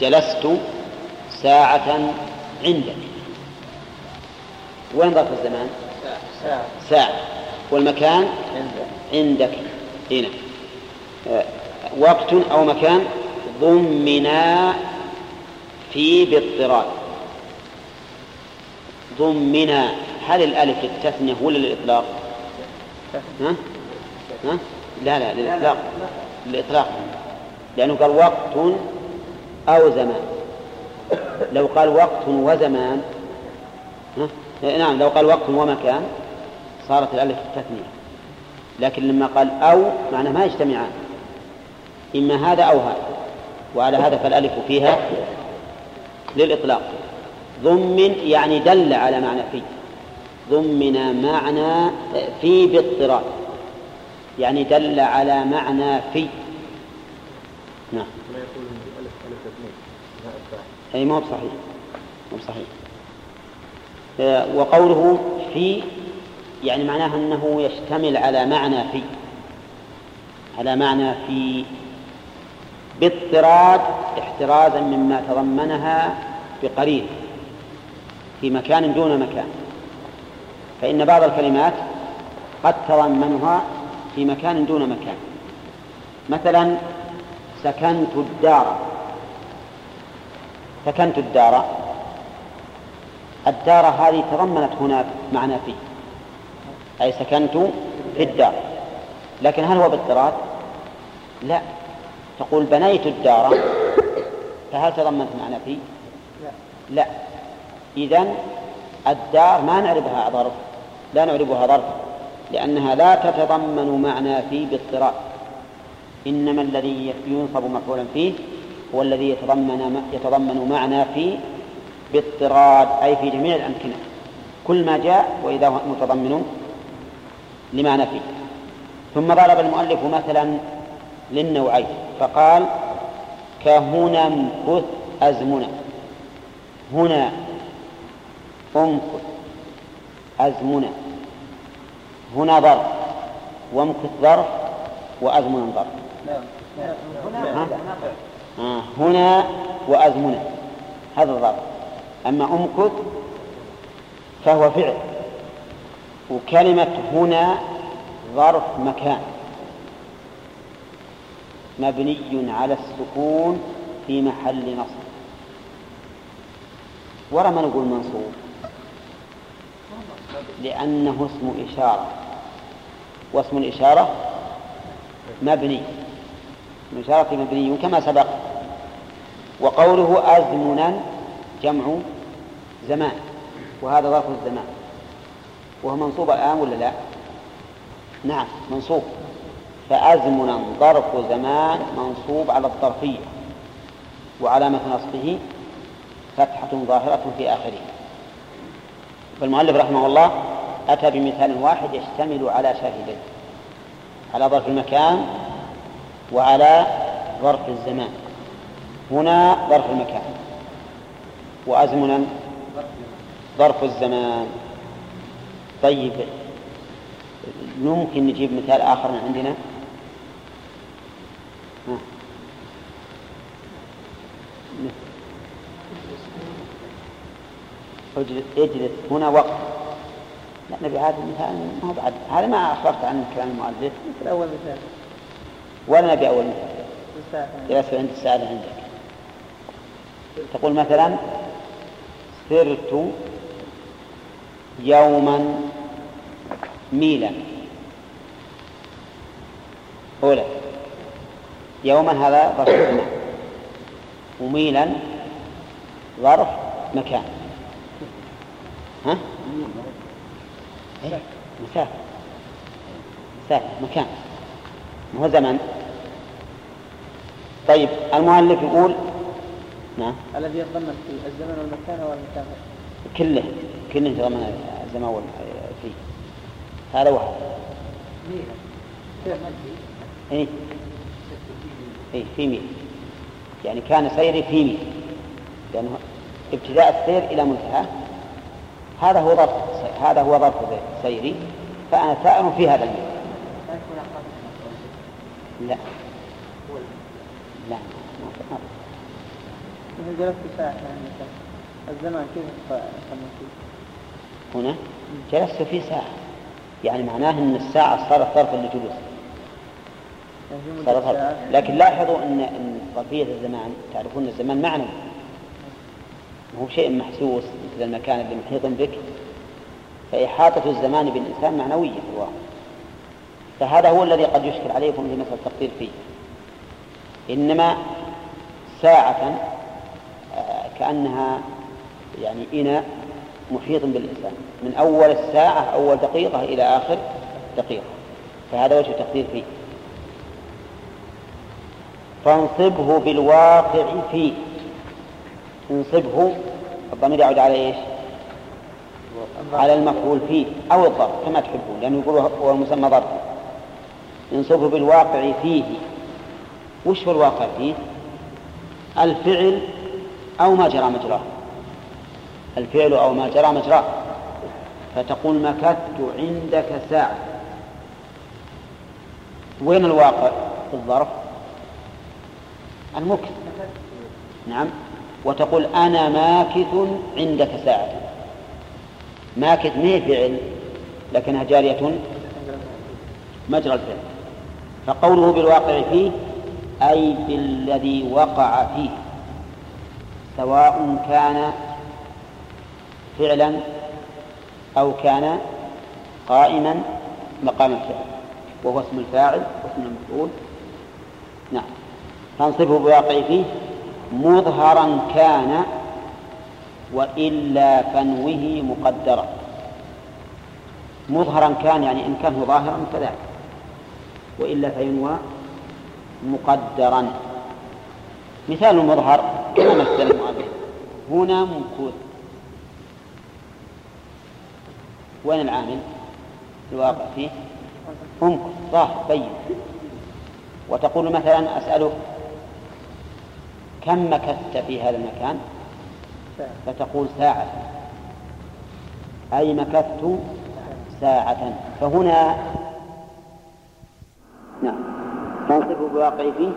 S1: جلست ساعة عندك. وين ظرف الزمان؟
S5: ساعة.
S1: ساعة. والمكان؟ عندك. هنا آه، وقت أو مكان ضمنا في باضطراد ضمنا هل الألف للتثنية ولا للإطلاق؟ ها؟ ها؟ لا لا للإطلاق للإطلاق لأنه قال وقت أو زمان لو قال وقت وزمان ها؟ نعم لو قال وقت ومكان صارت الألف التثنية لكن لما قال أو معناه ما يجتمعان إما هذا أو هذا. وعلى هذا فالألف فيها للإطلاق. ضمن يعني دل على معنى في. ضمن معنى في باضطراد يعني دل على معنى في. نعم.
S5: ما
S1: أي ما هو بصحيح. مو بصحيح. آه، وقوله في يعني معناه أنه يشتمل على معنى في. على معنى في. باضطراد احترازا مما تضمنها بقرين في مكان دون مكان. فإن بعض الكلمات قد تضمنها في مكان دون مكان. مثلا سكنت الدار. سكنت الدار. الدار هذه تضمنت هنا معنى فيه. أي سكنت في الدار. لكن هل هو باضطراد؟ لا. تقول بنيت الدار. فهل تضمنت معنى فيه؟ لا. إذا الدار ما نعربها ظرف. لا نعربها ظرف. لأنها لا تتضمن معنى فيه باضطراد إنما الذي ينصب مفعولا فيه هو الذي يتضمن يتضمن معنى فيه باضطراد أي في جميع الأمكنة. كل ما جاء وإذا هو متضمن لما نفي ثم ضرب المؤلف مثلا للنوعين. فقال كهنا امكث أزمنة هنا امكث أزمنة هنا ظرف. وامكث ظرف وأزمنة ظرف. ها؟ آه هنا وأزمنة هذا الظرف. أما أمكث فهو فعل. وكلمة هنا ظرف مكان. مبني على السكون في محل نصب. ورا ما نقول منصوب؟ لأنه اسم إشارة. واسم الإشارة مبني. اسم الإشارة مبني كما سبق. وقوله أزمنا جمع زمان. وهذا ظرف الزمان. وهو منصوب الآن ولا لا؟ نعم منصوب. فأزمنا ظرف زمان منصوب على الظرفية وعلامة نصبه فتحة ظاهرة في آخره. فالمؤلف رحمه الله أتى بمثال واحد يشتمل على شاهدين على ظرف المكان وعلى ظرف الزمان. هنا ظرف المكان. وأزمنا ظرف الزمان. طيب ممكن نجيب مثال آخر من عندنا؟ اجلس هنا وقت. لا نبي هذا المثال ما هو بعد. هذا ما أخبرت عن كلام المؤلف.
S2: مثل أول مثال.
S1: ولا نبي أول مثال. جلست عند السعادة عندك. تقول مثلا سرت يوما ميلا. أولى. يوما هذا ظرف وميلا ظرف مكان. ها؟ إيه؟ مسافة مسافة مكان. ما هو زمن؟ طيب المؤلف يقول؟ نعم.
S2: الذي يتضمن في الزمن والمكان والمكان.
S1: كله كله يتضمن الزمان وال- فيه. هذا واحد. اي اي في ميل يعني كان سيري في ميل لأنه ابتداء السير إلى منتهى. هذا هو ظرف هذا هو ظرف سيري فأنا سائر في هذا الميل لا. لا. ما
S2: جلست ساعة يعني الزمان كيف؟
S1: هنا جلست في ساعة. يعني معناه أن الساعة صارت ظرفا لجلوس
S2: يعني
S1: صارت لكن لاحظوا أن أن ظرفية الزمان تعرفون الزمان معنوي. هو شيء محسوس مثل المكان اللي محيط بك فإحاطة الزمان بالإنسان معنوية في الواقع. فهذا هو الذي قد يشكل عليكم في مسألة التقدير فيه. إنما ساعة آه، كأنها يعني إناء محيط بالإنسان. من أول الساعة أول دقيقة إلى آخر دقيقة. فهذا وجه التقدير فيه. فانصبه بالواقع فيه. انصبه الضمير يعود على إيش؟ على المفعول فيه أو الظرف كما تحبون لأنه يقول هو المسمى ظرف انصبه بالواقع فيه. وش هو الواقع فيه؟ الفعل أو ما جرى مجراه. الفعل أو ما جرى مجراه. فتقول مكثت عندك ساعة. وين الواقع في الظرف؟ المكث. نعم. وتقول أنا ماكث عندك ساعة. ماكث ما هي فعل لكنها جارية مجرى الفعل. فقوله بالواقع فيه أي بالذي وقع فيه سواء كان فعلا أو كان قائما مقام الفعل وهو اسم الفاعل واسم المفعول. نعم. تنصبه بواقع فيه مظهرا كان وإلا فنوه مقدرا. مظهرا كان يعني إن كان ظاهرا كذلك وإلا فينوى مقدرا. مثال المظهر كما مثل المؤلف هنا مكوث وين العامل؟ الواقع فيه. ممكن ظاهر بين. وتقول مثلا أسألك كم مكثت في هذا المكان؟ فتقول ساعة. أي مكثت ساعة. فهنا نعم. تنصف بواقع فيه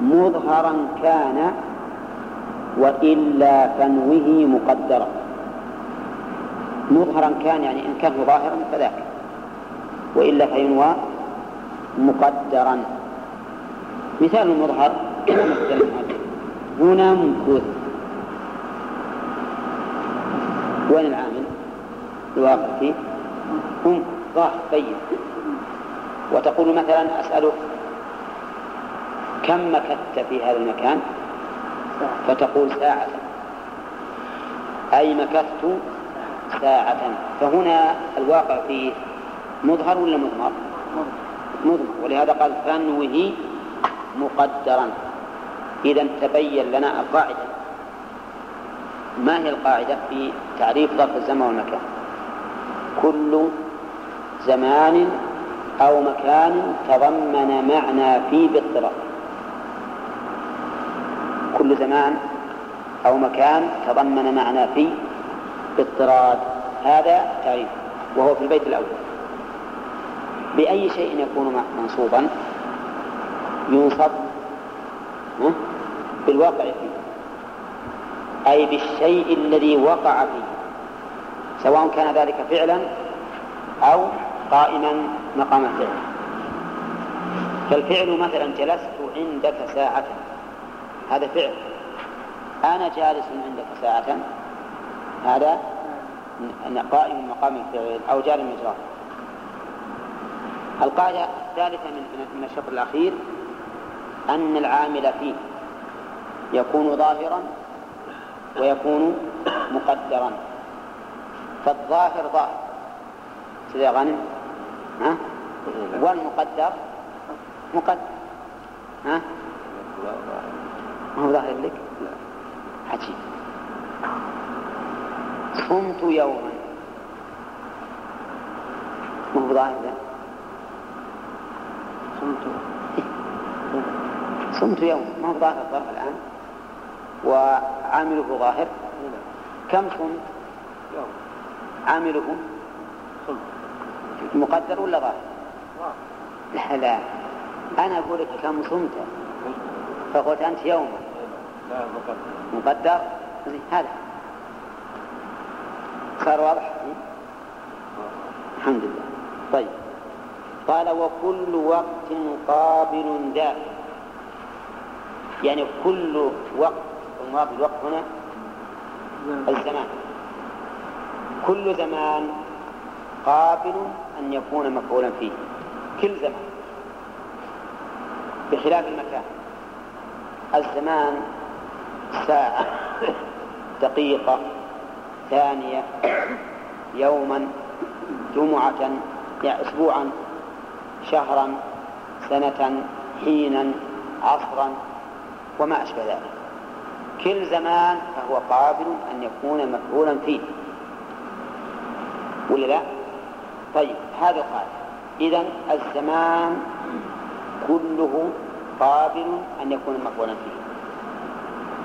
S1: مظهرا كان وإلا فنوه مقدرا مظهرا كان يعني إن كان ظاهرا فذاك. وإلا فينوى مقدرا. مثال المظهر هنا ممكوث وين العامل؟ الواقع فيه. هم ظاهر طيب. وتقول مثلا أسألك كم مكثت في هذا المكان؟ فتقول ساعة. أي مكثت ساعة. فهنا الواقع فيه مظهر ولا مضمر؟ مضمر. ولهذا قال فنوه مقدرا. إذا تبين لنا القاعدة. ما هي القاعدة في تعريف ظرف الزمان والمكان؟ كل زمان أو مكان تضمن معنى في باضطراب. كل زمان أو مكان تضمن معنى في باضطراد هذا تعريف وهو في البيت الأول. بأي شيء يكون منصوبا؟ ينصب بالواقع فيه. أي بالشيء الذي وقع فيه. سواء كان ذلك فعلا أو قائما مقام الفعل. فالفعل مثلا جلست عندك ساعة. هذا فعل. أنا جالس عندك ساعة. هذا قائم مقام الفعل أو جار مجراه القاعدة الثالثة من من الشطر الأخير أن العامل فيه يكون ظاهرا ويكون مقدرا. فالظاهر ظاهر. سيدي غانم ها؟ والمقدر مقدر. ها؟ ما هو ظاهر لك؟ عجيب. صمت يوما. ما هو ظاهر صمت. صمت يوما ما هو ظاهر الظرف الآن. وعامله ظاهر. كم صمت؟ عامله مقدر ولا ظاهر؟ لا لا. أنا أقول لك كم صمت. فقلت أنت يوما مقدر؟ هذا. صار واضح؟ الحمد لله. طيب. قال وكل وقت قابل ذا يعني كل وقت المراد بالوقت هنا الزمان. كل زمان قابل أن يكون مفعولا فيه. كل زمان. بخلاف المكان. الزمان ساعة دقيقة ثانية يوما جمعة يعني أسبوعا شهرا سنة حينا عصرا. وما أشبه ذلك. كل زمان فهو قابل أن يكون مفعولا فيه. ولا لا؟ طيب هذا قال. إذا الزمان كله قابل أن يكون مفعولا فيه.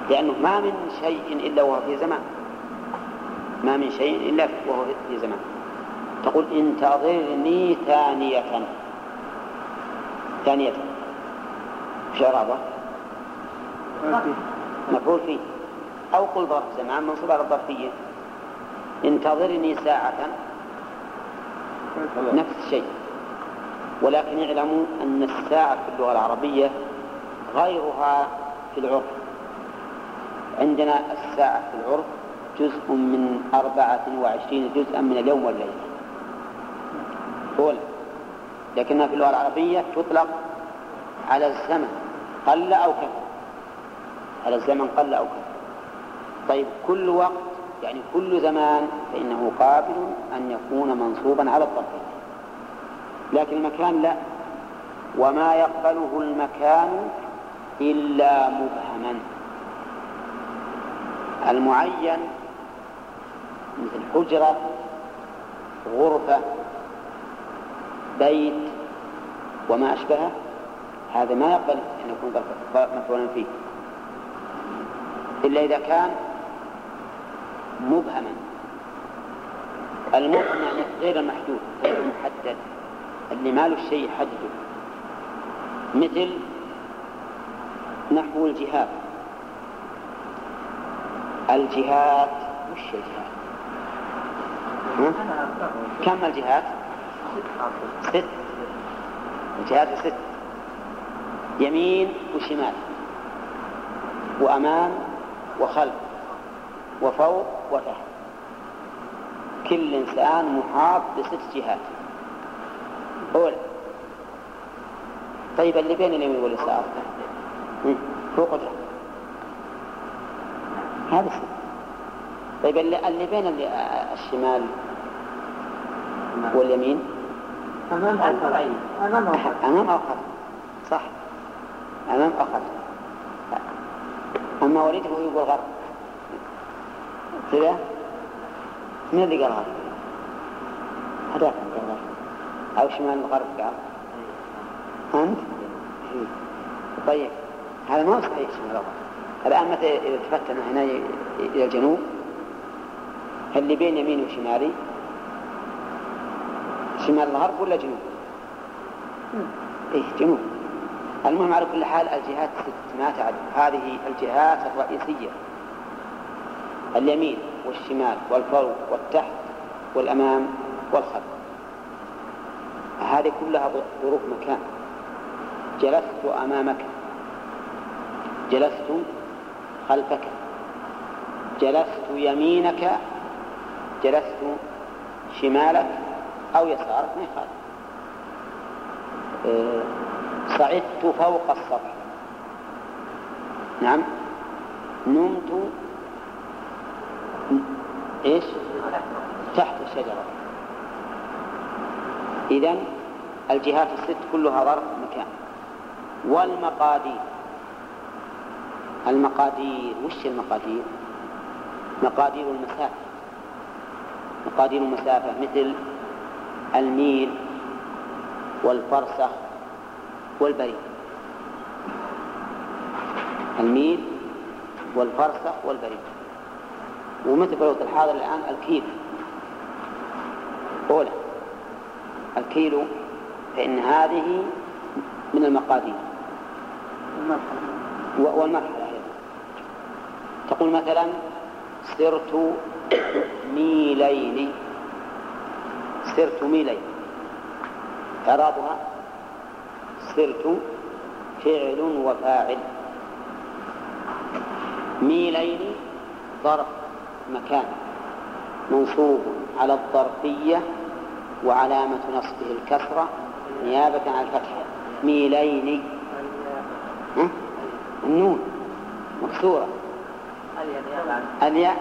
S1: لأنه ما من شيء إلا وهو في زمان. ما من شيء إلا وهو في زمان. تقول انتظرني ثانية. ثانية. في إعرابه مفعول فيه. أو قل ظرف زمان منصوب على الظرفية. انتظرني ساعة. نفس الشيء. ولكن اعلموا أن الساعة في اللغة العربية غيرها في العرف. عندنا الساعة في العرف جزء من أربعة وعشرين جزءا من اليوم والليلة أولا. لكنها في اللغة العربية تطلق على الزمن قل أو كثر. على الزمن قل أو كثر. طيب كل وقت يعني كل زمان فإنه قابل أن يكون منصوبا على الضرب لكن المكان لا. وما يقبله المكان إلا مبهما. المعين مثل حجرة غرفة بيت وما أشبهه هذا ما يقبل أن يكون مفعولا فيه. إلا إذا كان مبهما المبهم يعني غير المحدود غير المحدد اللي ما له شيء يحدده مثل نحو الجهاد الجهات وش الجهات؟ ها؟ كم الجهات؟ ست الجهات ست يمين وشمال وأمام وخلف وفوق وتحت. كل إنسان محاط بست جهات. أولى طيب اللي بين اليمين واليسار. فوق وتحت. هذا ست طيب اللي, اللي بين اللي الشمال واليمين.
S2: أمام أو خلف. أمام أو خلف.
S1: صح. أمام أو خلف. أما وليده يقول غرب. كذا من اللي قال غرب؟ هذاك أو شمال الغرب قال؟ أنت؟ طيب. هذا ما صحيح شمال الغرب. الآن متى إذا التفتنا هنا إلى الجنوب؟ اللي بين يمين وشمالي؟ شمال الغرب ولا جنوب؟ إيه جنوب. المهم على كل حال الجهات ست ما تعد هذه الجهات الرئيسية. اليمين والشمال والفوق والتحت والأمام والخلف. هذه كلها ظروف مكان. جلست أمامك. جلست خلفك. جلست يمينك. جلست شمالك أو يسارك ما يخالف أه صعدت فوق السطح نعم. نمت. إيش؟ تحت الشجرة إذا الجهات الست كلها ظرف مكان. والمقادير. المقادير. وش المقادير؟ مقادير المسافة. مقادير المسافة مثل الميل والفرسخ والبريد. الميل والفرسخ والبريد. ومثل في الوقت الحاضر الآن؟ الكيل أولى الكيلو فإن هذه من المقادير. والمرحلة أيضا. تقول مثلا سرت ميلين. سرت ميلين. إعرابها؟ سرت فعل وفاعل. ميلين ظرف مكان منصوب على الظرفية وعلامة نصبه الكسرة نيابة عن الفتحة ميلين؟ النون مكسورة. الياء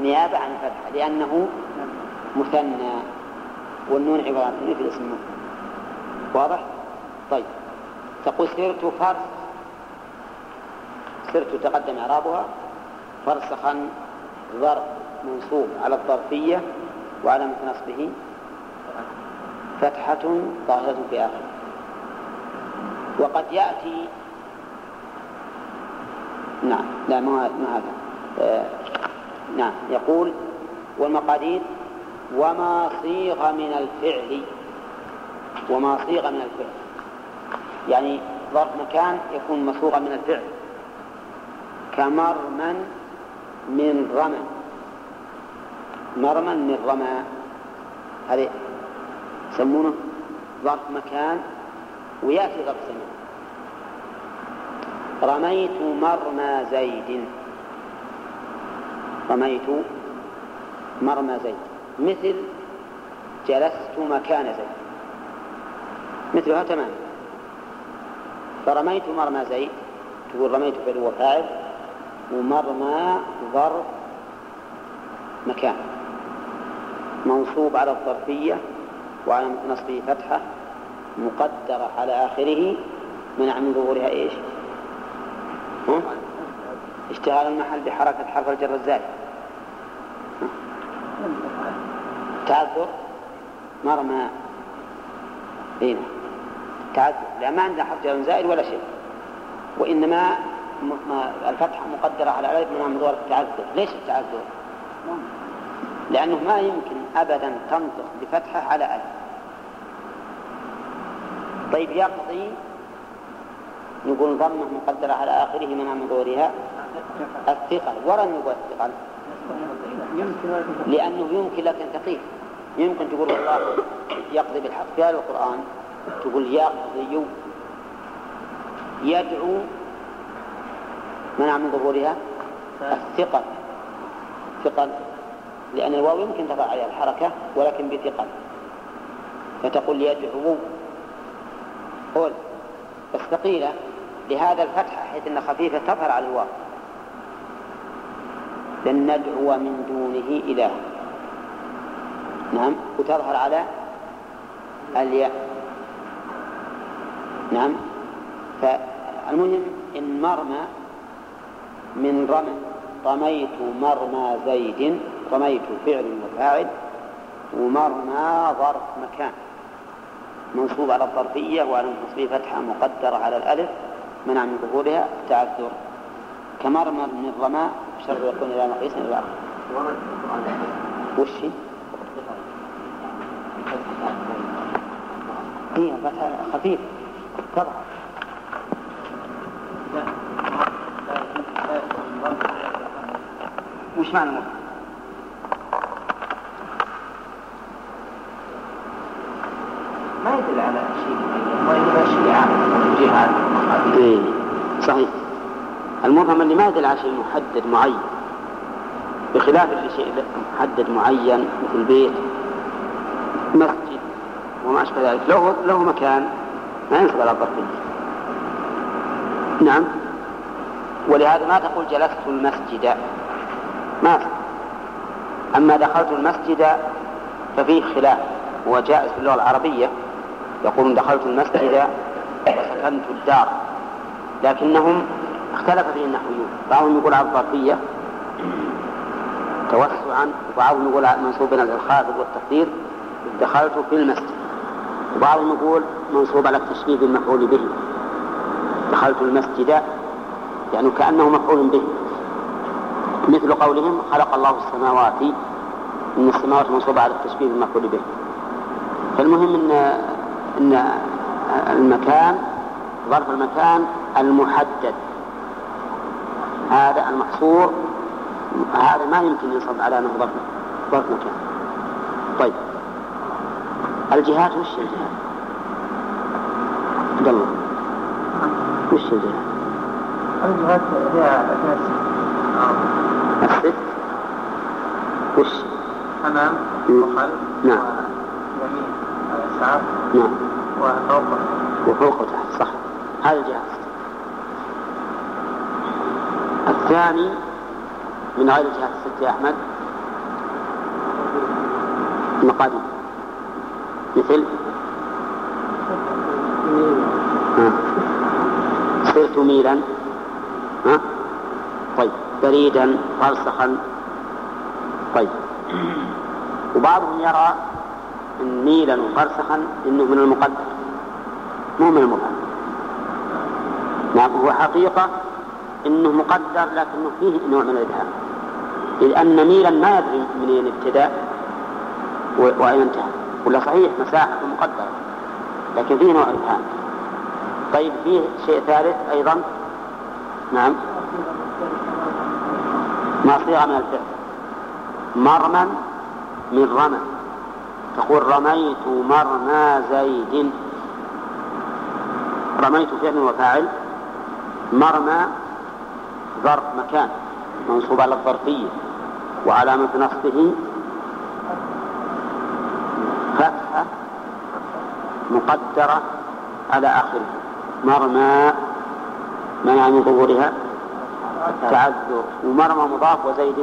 S1: نيابة عن الفتحة لأنه مثنى والنون عبارة عن مثل اسم واضح؟ طيب. تقول سرت فرس سرت تقدم إعرابها. فرسخا ظرف منصوب على الظرفية وعلامة نصبه. فتحة ظاهرة في آخره وقد يأتي نعم لا ما هذا. آه نعم يقول والمقادير وما صيغ من الفعل وما صيغ من الفعل. يعني ظرف مكان يكون مصوغا من الفعل. كمرمى من رمى. مرمى من رمى. هذه يسمونه ظرف مكان ويأتي ظرف زمان رميت مرمى زيد. رميت مرمى زيد. مثل جلست مكان زيد. مثلها تماما فرميت مرمى زيد تقول رميت فعل وفاعل ومرمى ظرف مكان. منصوب على الظرفية وعلى نصبه فتحة مقدرة على آخره منع من ظهورها إيش؟ ها؟ اشتغال المحل بحركة حرف الجر الزائد. تعذر. مرمى هنا. تعذر لا ما عندنا حرف جر زائد ولا شيء. وإنما الفتحة مقدرة على ألف من منظور التعذر ليش التعذر؟ لأنه ما يمكن أبدا تنطق بفتحة على ألف. طيب يقضي نقول ضمة مقدرة على آخره من منظورها الثقل ورا نقول الثقل. لأنه يمكن لك أن تقيس. يمكن تقول والله يقضي بالحق. في هذا القرآن تقول يقضي يدعو. منع من ظهورها الثقل ثقل لأن الواو يمكن تقع عليها الحركة ولكن بثقل فتقول يدعو. قول. بس ثقيلة. لهذا الفتحة حيث أنها خفيفة تظهر على الواو. لن ندعو من دونه إله نعم. وتظهر على الياء. نعم. فالمهم إن مرمى من رمى رميت مرمى زيد رميت فعل وفاعل ومرمى ظرف مكان. منصوب على الظرفية وعلى النصب فتحة مقدرة على الألف منع من ظهورها تعذر كمرمى من الرمى شرط يكون إلى مقيس إلى آخره وش؟ هي؟ فتحة خفيف طبعا. وش معنى مرمى؟
S5: ما يدل على شيء وإنما شيء عام جهاد
S1: إيه صحيح. المبهم اللي ما يدل على شيء محدد معين. بخلاف اللي شيء محدد معين مثل بيت مسجد وما أشبه ذلك. له له مكان. ما على الظرفية نعم. ولهذا ما تقول جلست المسجد. ما. أما دخلت المسجد ففيه خلاف. هو جائز في اللغة العربية. يقولون دخلت المسجد وسكنت الدار. لكنهم اختلف فيه النحويون. بعضهم يقول على الظرفية. توسعا. وبعضهم يقول منصوب على الخافض والتقدير. دخلت في المسجد. وبعضهم يقول منصوب على التشبيه بالمفعول به. دخلت المسجد يعني كأنه مفعول به. مثل قولهم خلق الله السماوات إن السماوات منصوبة على التشبيه بالمفعول به. فالمهم إن إن المكان ظرف المكان المحدد. هذا المحصور هذا ما يمكن ينصب على أنه ظرف ظرف مكان. طيب. الجهات وش الجهات؟ عبد الله وش الجهات؟
S2: الجهات هي نفس
S1: الست وش؟
S2: أمام. وخلف
S1: نعم.
S2: ويمين ويسار
S1: نعم
S2: وفوق
S1: وفوق وتحت صح هذا الجهاز الثاني من غير جهة الست يا أحمد المقادير مثل ها. صرت ميلا ها؟ طيب بريدا فرسخا طيب. وبعضهم يرى أن ميلا وفرسخا إنه من المقدر مو من المبهم نعم هو حقيقة إنه مقدر لكنه فيه نوع من الإبهام. اذ ان ميلا ما يدري منين ابتدأ و- وأين انتهى. ولا صحيح مساحة مقدرة. لكن فيه نوع إبهام. طيب فيه شيء ثالث أيضا؟ نعم. ما صيغة من الفعل؟ مرما من رمى. تقول رميت مرمى زيد. رميت فعل وفاعل. مرمى ظرف مكان. منصوب على الظرفية وعلامة نصبه فتحة مقدرة على آخره. مرمى منع من ظهورها؟ تعذر. ومرمى مضاف وزيد؟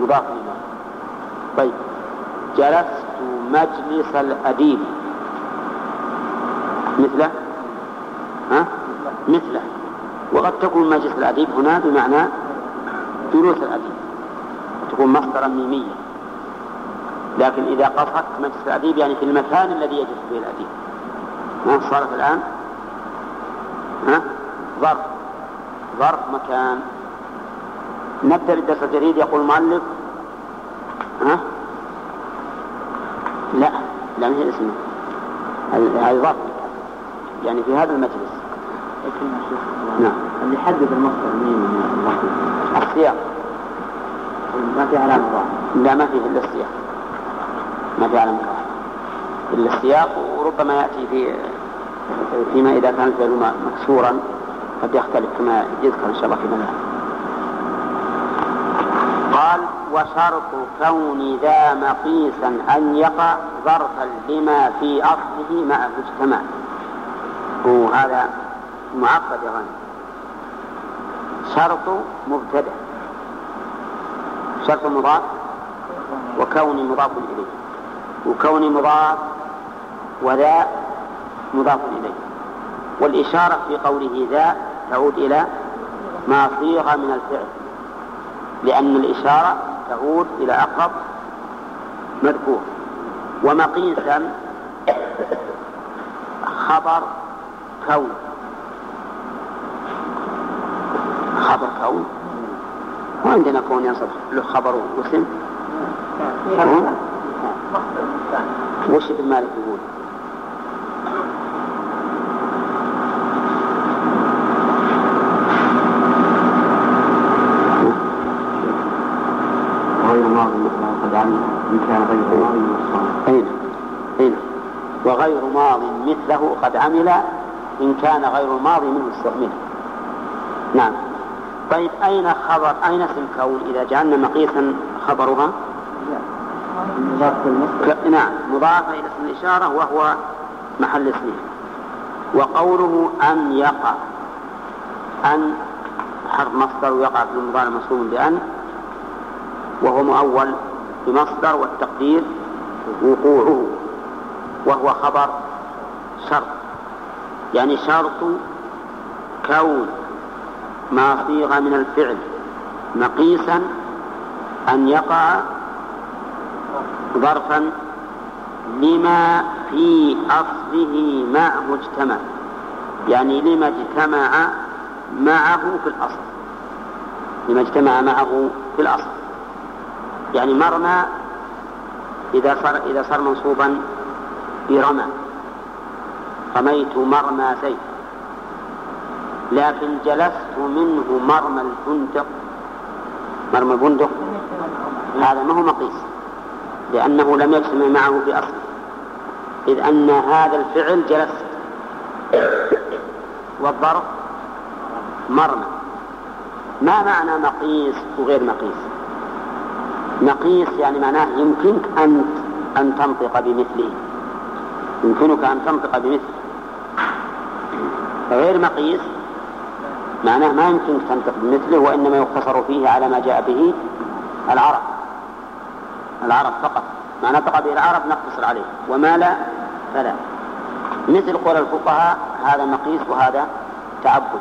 S1: مضاف إليه. طيب. جلست مجلس الأديب. مثله؟ ها؟ مثله. وقد تكون مجلس الأديب هنا بمعنى جلوس الأديب. تكون مصدرا ميميا. لكن إذا قصدت مجلس الأديب يعني في المكان الذي يجلس فيه الأديب. ما صارت الآن؟ ها؟ ظرف. ظرف مكان. نبدأ بالدرس الجديد يقول المؤلف. ها؟ لا لا ما هي اسمه هذه ظرف. يعني في هذا المجلس. نعم.
S2: اللي يحدد المصدر مين؟
S1: السياق.
S2: ما في علامة
S1: لا ما فيه إلا السياق. في إلا السياق وربما يأتي في فيما إذا كان الفعل مكسورا قد يختلف كما يذكر إن شاء الله فيما بعد قال وشرط كون ذا مقيسا أن يقع ظرفا لما في أصله مع اجتماع وهذا معقد يا غني. شرط مبتدأ. شرط مضاف وكون مضاف إليه. وكون مضاف وذا مضاف إليه. والإشارة في قوله ذا تعود إلى ما صيغ من الفعل لأن الإشارة تعود إلى أقرب مذكور. ومقيسا خبر كون. خبر كون. وعندنا كون ينصب له خبر واسم. وش ابن مالك يقول؟ وغير ماض مثله قد عمل إن كان غير الماضي منه استعمل نعم. طيب أين خبر أين اسم كون إذا جعلنا مقيسا خبرها؟
S6: مضاف
S1: نعم مضافة إلى اسم الإشارة وهو محل اسمه. وقوله أن يقع أن حرف مصدر يقع في المضارع منصوب بأن وهو مؤول بمصدر والتقدير وقوعه وهو خبر شرط. يعني شرط كون ما صيغ من الفعل مقيسا أن يقع ظرفا لما في أصله معه اجتمع يعني لما اجتمع معه في الأصل. لما اجتمع معه في الأصل. يعني مرمى إذا صار إذا صار منصوبا برمى. رميت مرمى زيد. لكن جلست منه مرمى الفندق مرمى البندق؟ هذا ما هو مقيس لأنه لم يجتمع معه في أصله إذ أن هذا الفعل جلست والظرف مرمى. ما معنى مقيس وغير مقيس؟ مقيس يعني معناه يمكنك أن أن تنطق بمثله. يمكنك أن تنطق بمثله. غير مقيس معناه ما يمكنك تنطق بمثله وإنما يقتصر فيه على ما جاء به العرب. العرب فقط. ما نطق به العرب نقتصر عليه. وما لا فلا. مثل قول الفقهاء هذا مقيس وهذا تعبد.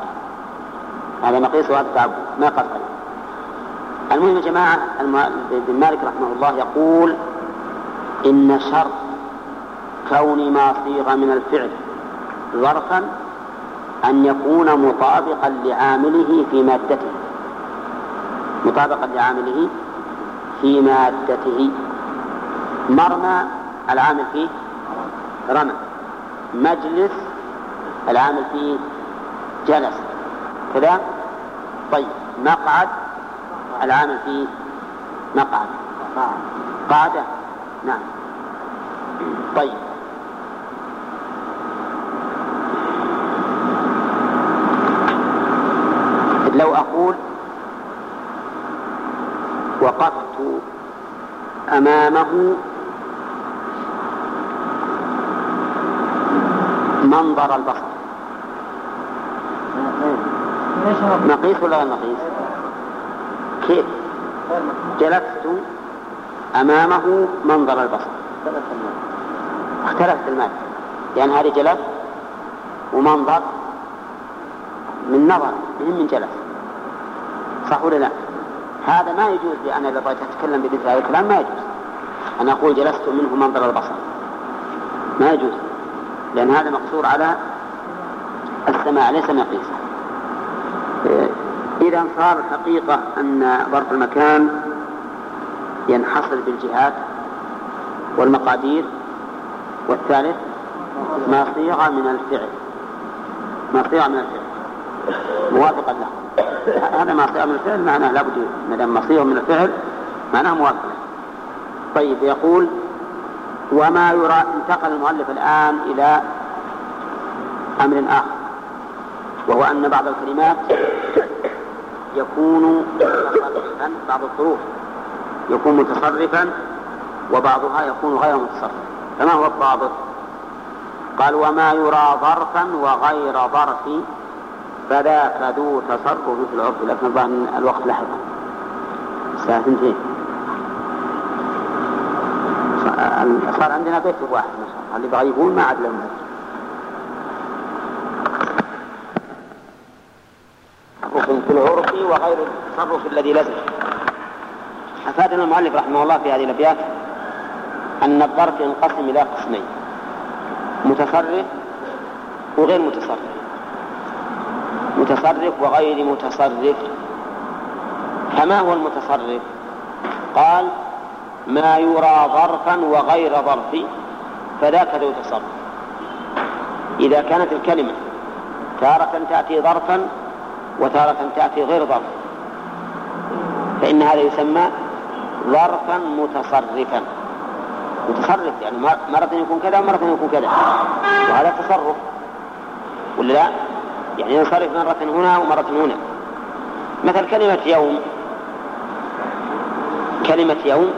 S1: هذا مقيس وهذا تعبد. ما عليه. المهم يا جماعة ابن مالك رحمه الله يقول إن شرط كون ما صيغ من الفعل ظرفا أن يكون مطابقا لعامله في مادته. مطابقا لعامله في مادته. مرمى العامل فيه رمى. مجلس العامل فيه جلس. كذا؟ طيب. مقعد العامل فيه مقعد. قاعدة. نعم. طيب. لو أقول أمامه منظر البصر مقيس ولا مقيس؟ كيف؟ جلست أمامه منظر البصر اختلفت المادة يعني هذه جلس ومنظر من نظر مهم من جلس صح ولا لا؟ هذا ما يجوز لأن إذا بغيت أتكلم بمثل هذا الكلام ما يجوز أن أقول جلست منه منظر البصر. ما يجوز لأن هذا مقصور على السماع ليس مقيسا إذا صار الحقيقة أن ظرف المكان ينحصر بالجهات والمقادير والثالث ما صيغ من الفعل. ما صيغ من الفعل. موافقا له. هذا ما صيغ من الفعل معناه لابد ما دام مصيغ من الفعل معناه موافق طيب يقول وما يرى انتقل المؤلف الآن إلى أمر آخر وهو أن بعض الكلمات يكون متصرفا بعض الظروف يكون متصرفا وبعضها يكون غير متصرف. فما هو الضابط؟ قال وما يرى ظرفا وغير ظرف فذاك ذو تصرف في العرف لكن الوقت لحظة. الساعة صار عندنا بيت واحد ما شاء الله اللي بغى يقول ما عاد لهم تصرف في العرف وغير التصرف الذي لزم. أفادنا المؤلف رحمه الله في هذه الأبيات أن الظرف ينقسم إلى قسمين متصرف وغير متصرف. متصرف وغير متصرف. فما هو المتصرف؟ قال ما يرى ظرفا وغير ظرف فذاك ذو تصرف. إذا كانت الكلمة تارة تأتي ظرفا وتارة تأتي غير ظرف فإن هذا يسمى ظرفا متصرفا. متصرف يعني مرة يكون كذا ومرة يكون كذا. وهذا تصرف. ولا لا؟ يعني ينصرف مرة هنا ومرة هنا. مثل كلمة يوم. كلمة يوم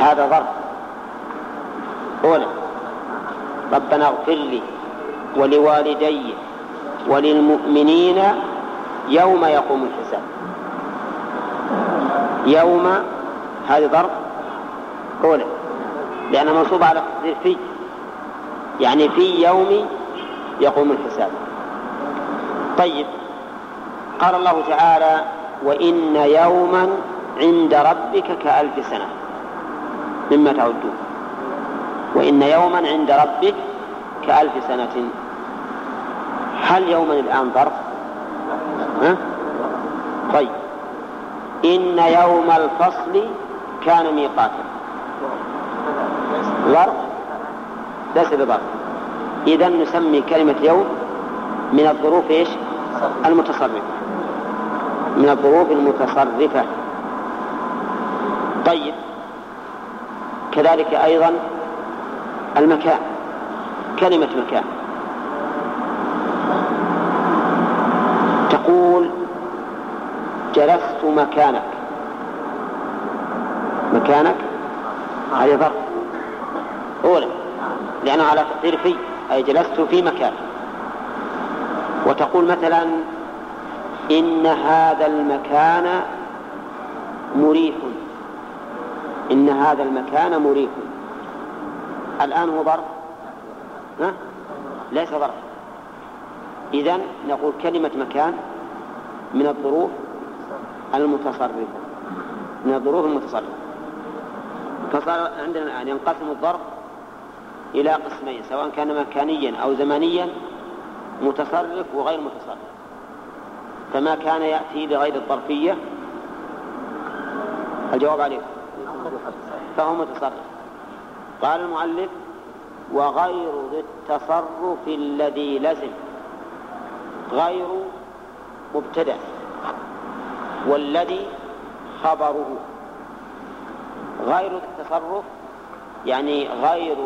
S1: هذا ظرف. أولا ربنا اغفر لي ولوالدي وللمؤمنين يوم يقوم الحساب. يوم هذه ظرف. أولا لأنها منصوبة على تقدير في. يعني في يوم يقوم الحساب. طيب. قال الله تعالى وإن يوما عند ربك كألف سنة. مما تعدون. وإن يوما عند ربك كألف سنة. هل يوما الآن ظرف؟ ها؟ طيب. إن يوم الفصل كان ميقاتا. ظرف؟ ليس بظرف. إذا نسمي كلمة يوم من الظروف إيش؟ المتصرفة. من الظروف المتصرفة. طيب. كذلك أيضا المكان كلمة مكان. تقول جلست مكانك. مكانك؟ هذه ظرف. أولى لأنه على تقدير في أي جلست في مكان. وتقول مثلا إن هذا المكان مريح. إن هذا المكان مريح. الآن هو ظرف. ها؟ ليس ظرف. إذا نقول كلمة مكان من الظروف المتصرفة. من الظروف المتصرفة. فصار عندنا الآن ينقسم الظرف إلى قسمين سواء كان مكانيا أو زمانيا متصرف وغير متصرف. فما كان يأتي بغير الظرفية؟ الجواب عليه فهو متصرف. قال المؤلف وغير ذي التصرف الذي لزم. غير مبتدأ والذي خبره. غير التصرف يعني غير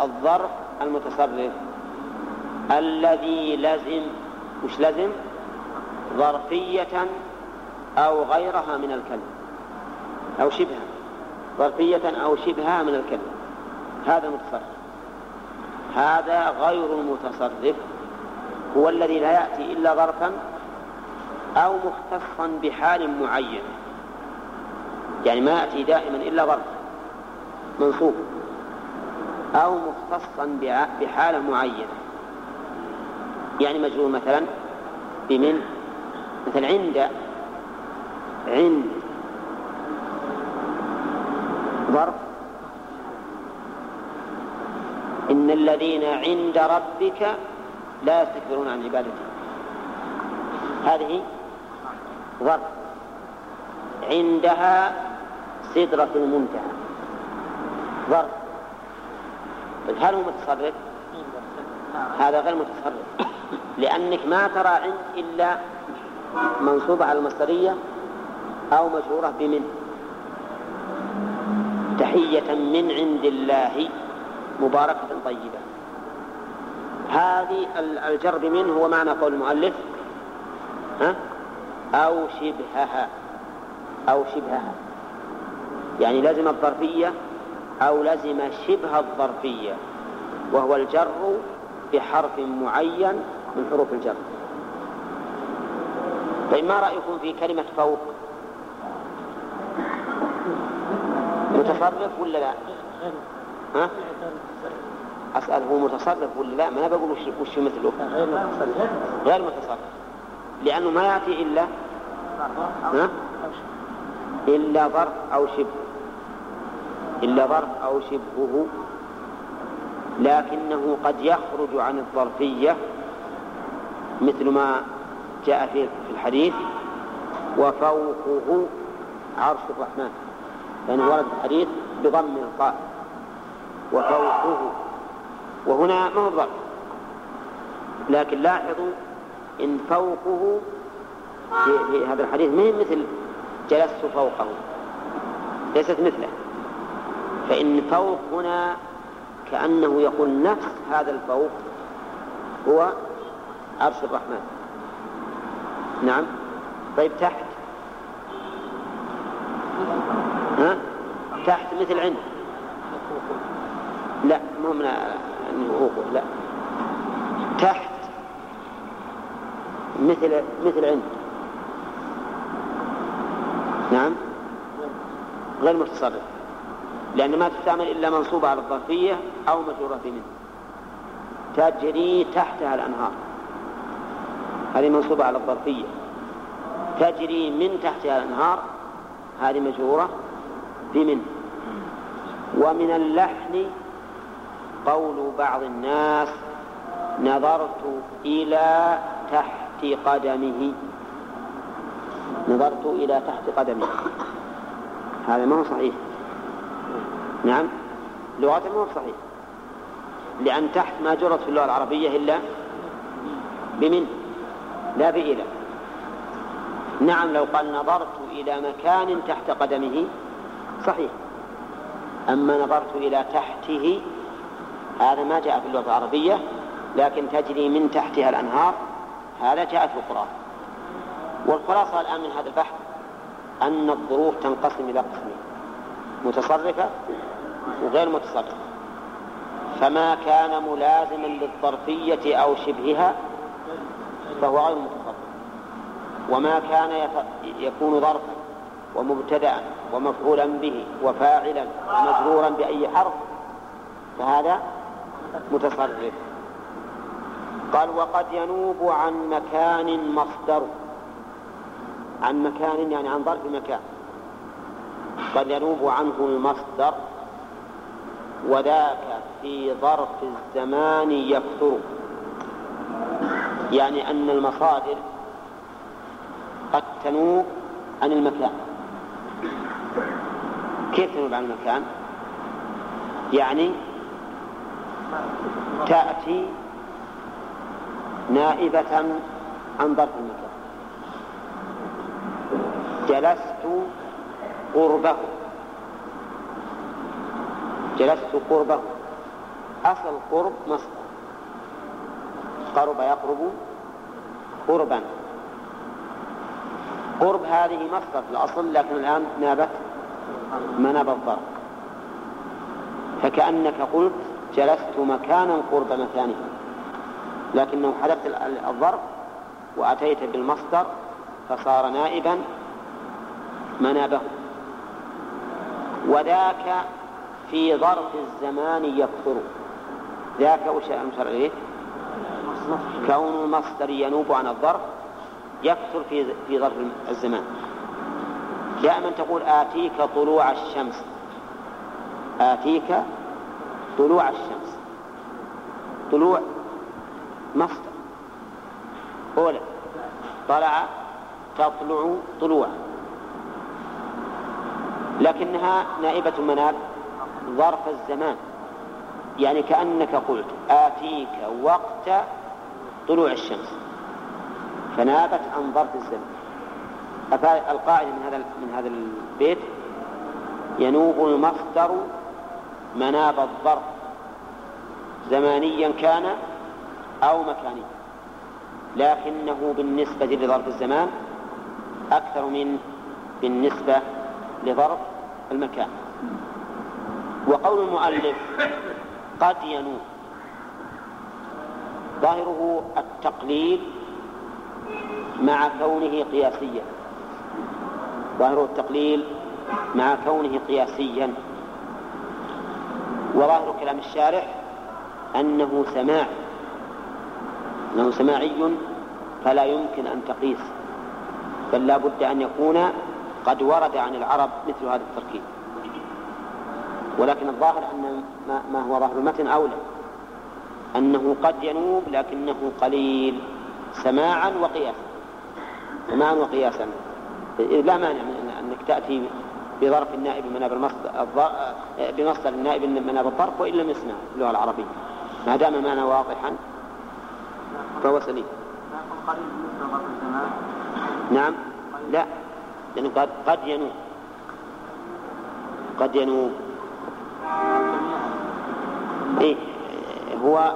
S1: الظرف المتصرف. الذي لزم. مش لزم؟ ظرفية أو غيرها من الكلمة أو شبهها. ظرفية أو شبهها من الكلمة هذا المتصرف هذا غير المتصرف. هو الذي لا يأتي إلا ظرفا أو مختصا بحال معين. يعني ما يأتي دائما إلا ظرف منصوب. أو مختصا بحالة معينة يعني مجرور مثلا بمن؟ مثل عند عند أكبر. إن الذين عند ربك لا يستكبرون عن عبادته. هذه ظرف. عندها سدرة المنتهى. ظرف. طيب هل هو متصرف؟ هذا غير متصرف. لأنك ما ترى عند إلا منصوبة على المصدرية أو مشهورة بمنه. تحية من عند الله مباركة طيبة. هذه الجر بمن هو معنى قول المؤلف ها؟ أو شبهها أو شبهها. يعني لزم الظرفية أو لزم شبه الظرفية وهو الجر بحرف معين من حروف الجر. طيب ما رأيكم في كلمة فوق؟ متصرف ولا لا؟ ها؟ أسأل هو متصرف ولا لا؟ ما أنا بقول وش, مثله؟ غير متصرف. لأنه ما يأتي إلا ها؟ إلا ظرف أو شبه. إلا ظرف أو شبهه. لكنه قد يخرج عن الظرفية مثل ما جاء في الحديث. وفوقه عرش الرحمن. لأنه ورد الحديث بضم القاف وفوقه. وهنا ما هو ظرف لكن لاحظوا إن فوقه في, في هذا الحديث ما مثل جلست فوقه. ليست مثله. فإن فوق هنا كأنه يقول نفس هذا الفوق هو عرش الرحمن. نعم. طيب تحت. ها؟ تحت مثل عند لا مو من لا. تحت مثل مثل عند نعم؟ غير متصرف. لأن ما تستعمل إلا منصوبة على الظرفية أو مجرورة منه. تجري تحتها الأنهار. هذه منصوبة على الظرفية. تجري من تحتها الأنهار. هذه مجرورة. بمن ومن اللحن قول بعض الناس نظرت إلى تحت قدمه. نظرت إلى تحت قدمه. هذا ما هو صحيح. نعم. لغة ما هو صحيح. لأن تحت ما جرت في اللغة العربية إلا بمن؟ لا بإلى نعم لو قال نظرت إلى مكان تحت قدمه صحيح. أما نظرت إلى تحته هذا ما جاء في اللغة العربية لكن تجري من تحتها الأنهار هذا جاء في القرآن. والخلاصة الآن من هذا البحث أن الظروف تنقسم إلى قسمين متصرفة وغير متصرفة. فما كان ملازما للظرفية أو شبهها فهو غير متصرف. وما كان يكون ظرفا ومبتدأ ومفعولا به وفاعلا ومجرورا بأي حرف فهذا متصرف. قال وقد ينوب عن مكان مصدر. عن مكان يعني عن ظرف مكان. قد ينوب عنه المصدر وذاك في ظرف الزمان يكثر. يعني أن المصادر قد تنوب عن المكان. كيف تنوب عن المكان يعني تأتي نائبة عن ظرف المكان. جلست قربه. جلست قربه. أصل قرب مصدر. قرب يقرب قربا. قرب هذه مصدر في الأصل لكن الآن نابت مناب الظرف فكأنك قلت جلست مكانا قرب مكانه. لكنه حدث الظرف وأتيت بالمصدر فصار نائبا منابه. وذاك في ظرف الزمان يكثر. ذاك وش أمثل إليه؟ كون المصدر ينوب عن الظرف يكثر في في ظرف الزمان. دائما تقول آتيك طلوع الشمس. آتيك طلوع الشمس. طلوع مصدر. أولى طلع تطلع طلوعا لكنها نائبة مناب ظرف الزمان. يعني كأنك قلت آتيك وقت طلوع الشمس. فنابت عن ظرف الزمان. القاعدة من هذا من هذا البيت ينوب المصدر مناب الظرف زمانيا كان أو مكانيا لكنه بالنسبة لظرف الزمان أكثر من بالنسبة لظرف المكان. وقول المؤلف قد ينوب ظاهره التقليل مع كونه قياسيا. ظاهره التقليل مع كونه قياسيا. وظاهر كلام الشارح أنه سماع أنه سماعي فلا يمكن أن تقيس بل لا بد أن يكون قد ورد عن العرب مثل هذا التركيب. ولكن الظاهر أن ما هو ظاهر المتن أولى أنه قد ينوب لكنه قليل سماعا وقياسا سماعا وقياسا. لا مانع من أنك تأتي بظرف النائب مناب المصدر بمصدر النائب مناب الظرف وإن لم يسمع اللغة العربية. ما دام المعنى واضحا فهو سليم. نعم. لا لأنه قد قد ينوب. قد ينوب. إيه هو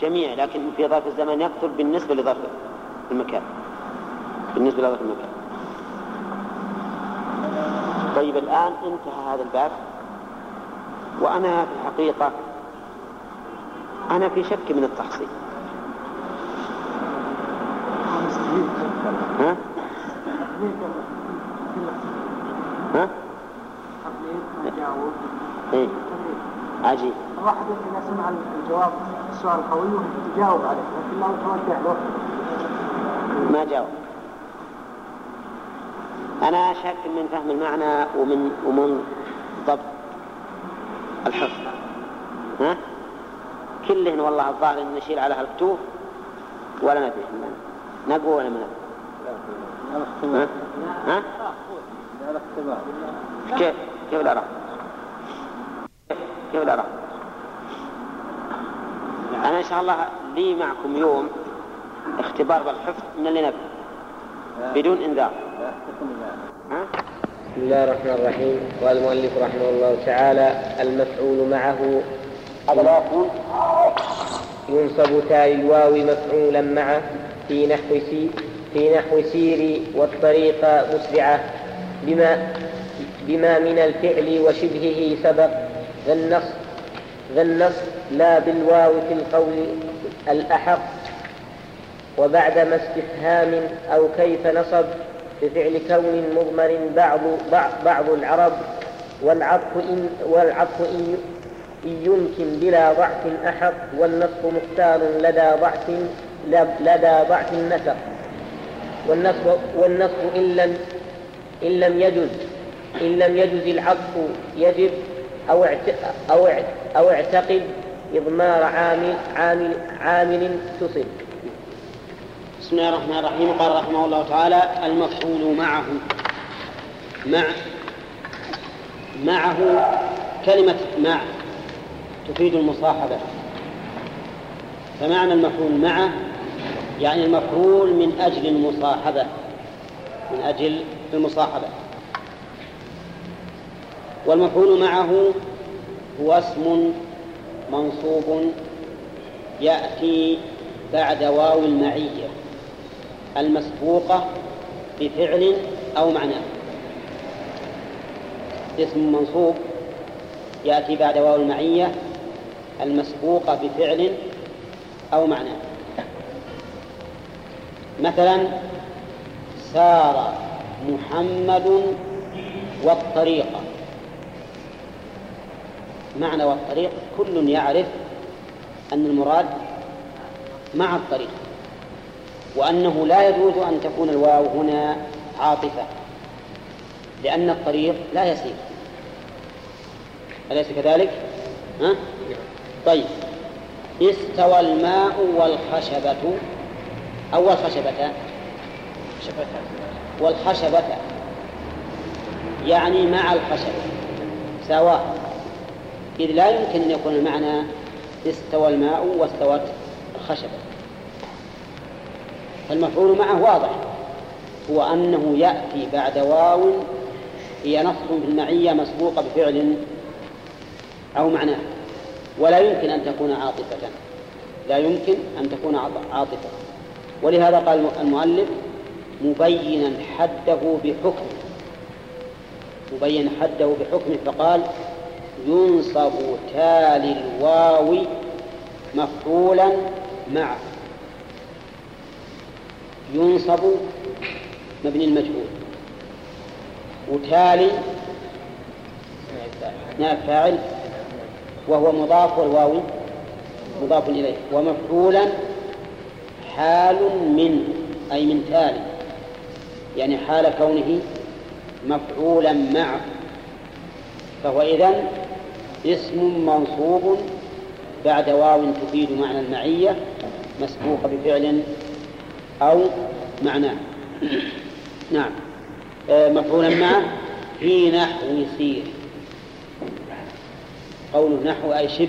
S1: جميع لكن في ظرف الزمان يكثر بالنسبة لظرف المكان. بالنسبة لظرف المكان. طيب الآن انتهى هذا الباب. وأنا في الحقيقة أنا في شك من التحصيل. ها؟ ها؟ إيه. عجيب
S2: الواحد إذا سمع الجواب السؤال القوي يجاوب عليه لكن لو توجه له.
S1: ما جاوب. أنا أشك من فهم المعنى ومن ومن ضبط الحفظ ها؟ كلهن والله الظاهر ان نشيل على الكتوب ولا ندري نقوى ولا ما نقوى ها؟ ها؟ كيف كيف الأراء؟ كيف الأراء؟ أنا إن شاء الله لي معكم يوم اختبار بالحفظ من اللي نبي بدون إنذار؟
S7: بسم الله الرحمن الرحيم. قال المؤلف رحمه الله تعالى المفعول معه ينصب تاء الواو مفعولا معه في نحو سي في نحو سيري والطريق مسرعة. بما بما من الفعل وشبهه سبق. ذا النص ذا النص لا بالواو في القول الأحق. وبعدما استفهام أو كيف نصب بفعل كون مضمر بعض بعض العرب والعطف إن والعطف إن يمكن بلا ضعف أحق والنصب مختار لدى ضعف لدى ضعف النسق. والنصب والنصب إن لم إن لم يجز إن لم يجز العطف يجب أو أو أو اعتقد إضمار عامل عامل عامل تصب
S1: بسم الله الرحمن الرحيم. قال رحمه الله تعالى المفعول معه. مع معه كلمة مع تفيد المصاحبة. فمعنى المفعول معه يعني المفعول من أجل المصاحبة. من أجل المصاحبة. والمفعول معه هو اسم منصوب يأتي بعد واو المعية. المسبوقة بفعل أو معناه اسم منصوب يأتي بعد واو المعية المسبوقة بفعل أو معناه مثلا سار محمد والطريقة معنى والطريق كل يعرف أن المراد مع الطريق. وأنه لا يجوز أن تكون الواو هنا عاطفة لأن الطريق لا يسير. أليس كذلك؟ ها؟ طيب. استوى الماء والخشبة. أو الخشبة والخشبة. يعني مع الخشبة سواء. إذ لا يمكن أن يكون المعنى استوى الماء واستوت الخشبة. فالمفعول معه واضح. هو أنه يأتي بعد واو هي نص في المعية مسبوقة بفعل أو معناه. ولا يمكن أن تكون عاطفة. لا يمكن أن تكون عاطفة. ولهذا قال المؤلف مبينا حده بحكم. مبين حده بحكمه فقال ينصب تالي الواو مفعولا معه. ينصب مبني المجهول. وتالي نائب فاعل وهو مضاف والواو مضاف إليه. ومفعولا حال من أي من تالي. يعني حال كونه مفعولا معه فهو إذن اسم منصوب بعد واو تفيد معنى المعية مسبوق بفعل أو معناه. نعم. آه، مفعولا معه في نحو سير قوله نحو أي شبه.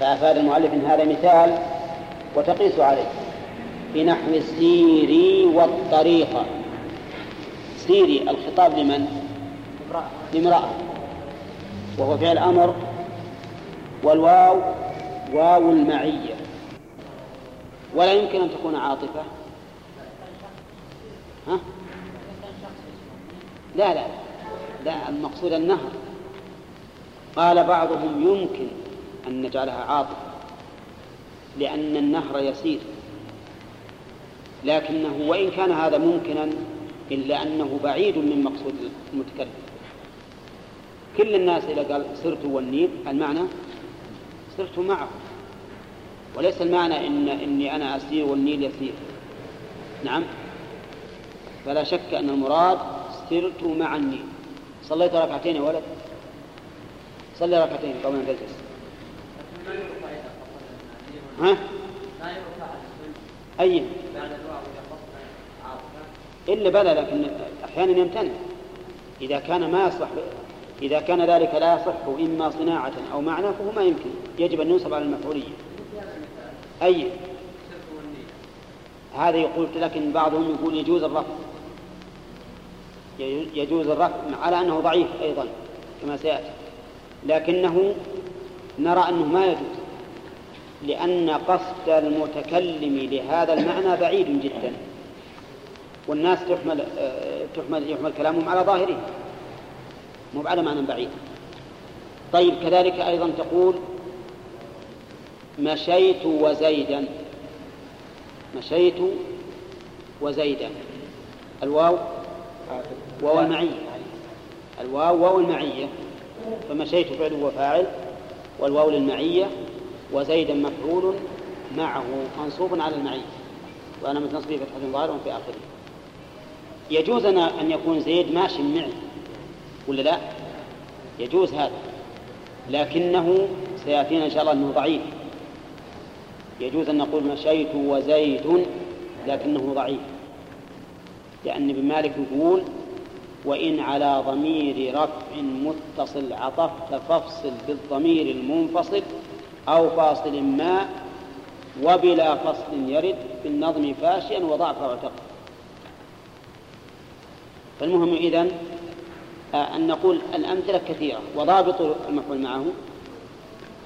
S1: فأفاد المؤلف إن هذا مثال وتقيس عليه. في نحو سيري والطريقة سيري الخطاب لمن؟ لامرأة. وهو فعل أمر. والواو واو المعية. ولا يمكن أن تكون عاطفة؟ ها؟ لا لا لا المقصود النهر. قال بعضهم يمكن أن نجعلها عاطفة لأن النهر يسير. لكنه وإن كان هذا ممكنا إلا أنه بعيد من مقصود المتكلم. كل الناس إذا قال سرت والنيل المعنى سرت معه. وليس المعنى إن إني أنا أسير والنيل يسير. نعم. فلا شك أن المراد سرت مع النيل. صليت ركعتين يا ولد؟ صلي ركعتين قبل أن تجلس. ها؟ أي. إلا بلى لكن أحيانا يمتنع. إذا كان ما يصلح إذا كان ذلك لا يصح إما صناعة أو معنى فهو ما يمكن. يجب أن ينصب على المفعولية. أي؟ هذا يقول لكن بعضهم يقول يجوز الرفع يجوز الرفع على أنه ضعيف أيضا كما سيأتي. لكنه نرى أنه ما يجوز لأن قصد المتكلم لهذا المعنى بعيد جدا. والناس تحمل تحمل يحمل كلامهم على ظاهره مو على معنى بعيد. طيب كذلك أيضا تقول مشيت وزيدا. مشيت وزيدا. الواو واو المعية. الواو واو المعية. فمشيت فعل وفاعل. والواو للمعية. وزيدا مفعول معه منصوب على المعية. وأنا من تصبيه فتحة ظاهر في آخره. يجوز أن يكون زيد ماشي معي. ولا لا؟ يجوز هذا. لكنه سيأتينا إن شاء الله أنه ضعيف. يجوز أن نقول مشيت وزيد لكنه ضعيف. لأن ابن مالك يقول وإن على ضمير رفع متصل عطفت فافصل بالضمير المنفصل أو فاصل ما وبلا فصل يرد في النظم فاشيا وضعف واعتقد. فالمهم إذن آه، أن نقول الأمثلة كثيرة وضابط المفعول معه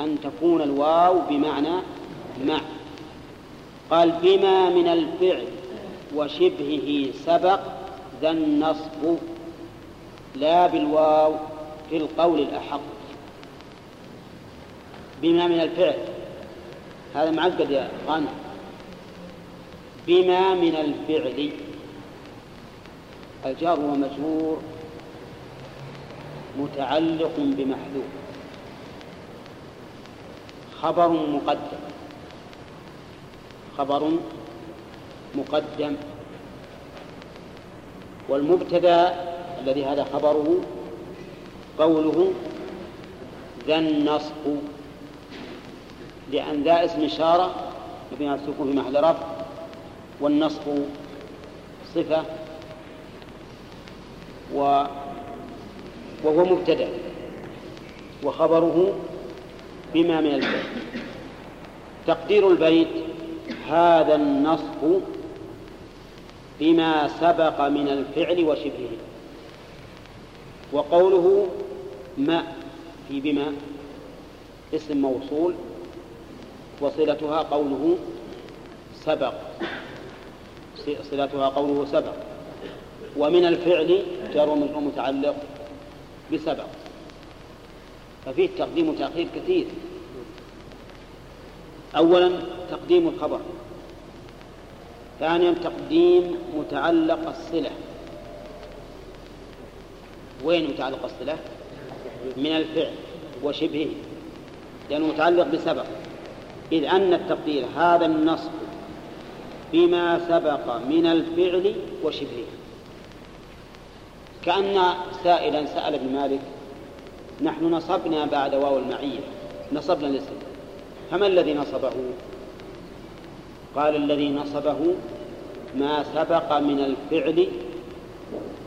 S1: أن تكون الواو بمعنى مع قال بما من الفعل وشبهه سبق ذا النصب لا بالواو في القول الأحق. بما من الفعل. هذا معقد يا غانم. بما من الفعل. الجار ومجرور متعلق بمحذوف. خبر مقدم. خبر مقدم. والمبتدا الذي هذا خبره قوله ذا النصب. لأن ذا اسم إشارة على السكون في محل رفع. والنصب صفة و وهو مبتدأ. وخبره بما من البيت. تقدير البيت هذا النصب بما سبق من الفعل وشبهه. وقوله ما في بما اسم موصول وصلتها قوله سبق. صلتها قوله سبق. ومن الفعل جار ومجرور متعلق بسبق. ففيه تقديم وتأخير كثير. أولا تقديم الخبر ثانيا تقديم متعلق الصلة. وين متعلق الصلة؟ من الفعل وشبهه لأنه متعلق بسبق. إذ أن التقدير هذا النصب بما سبق من الفعل وشبهه. كأن سائلا سأل ابن مالك نحن نصبنا بعد واو المعية نصبنا الاسم. فما الذي نصبه؟ قال الذي نصبه ما سبق من الفعل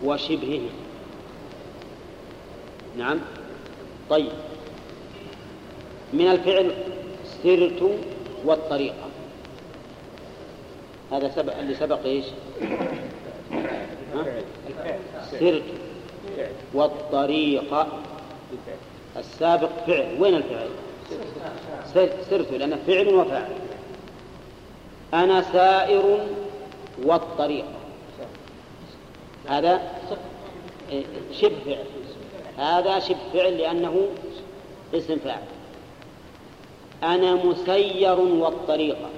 S1: وشبهه. نعم. طيب. من الفعل سرت والطريقة هذا سبق اللي سبق إيش؟ سرت والطريقة السابق فعل. وين الفعل؟ سرت لأنه فعل وفاعل. أنا سائر والطريقة هذا شبه فعل. هذا شبه فعل لأنه اسم فاعل. أنا مسير والطريقة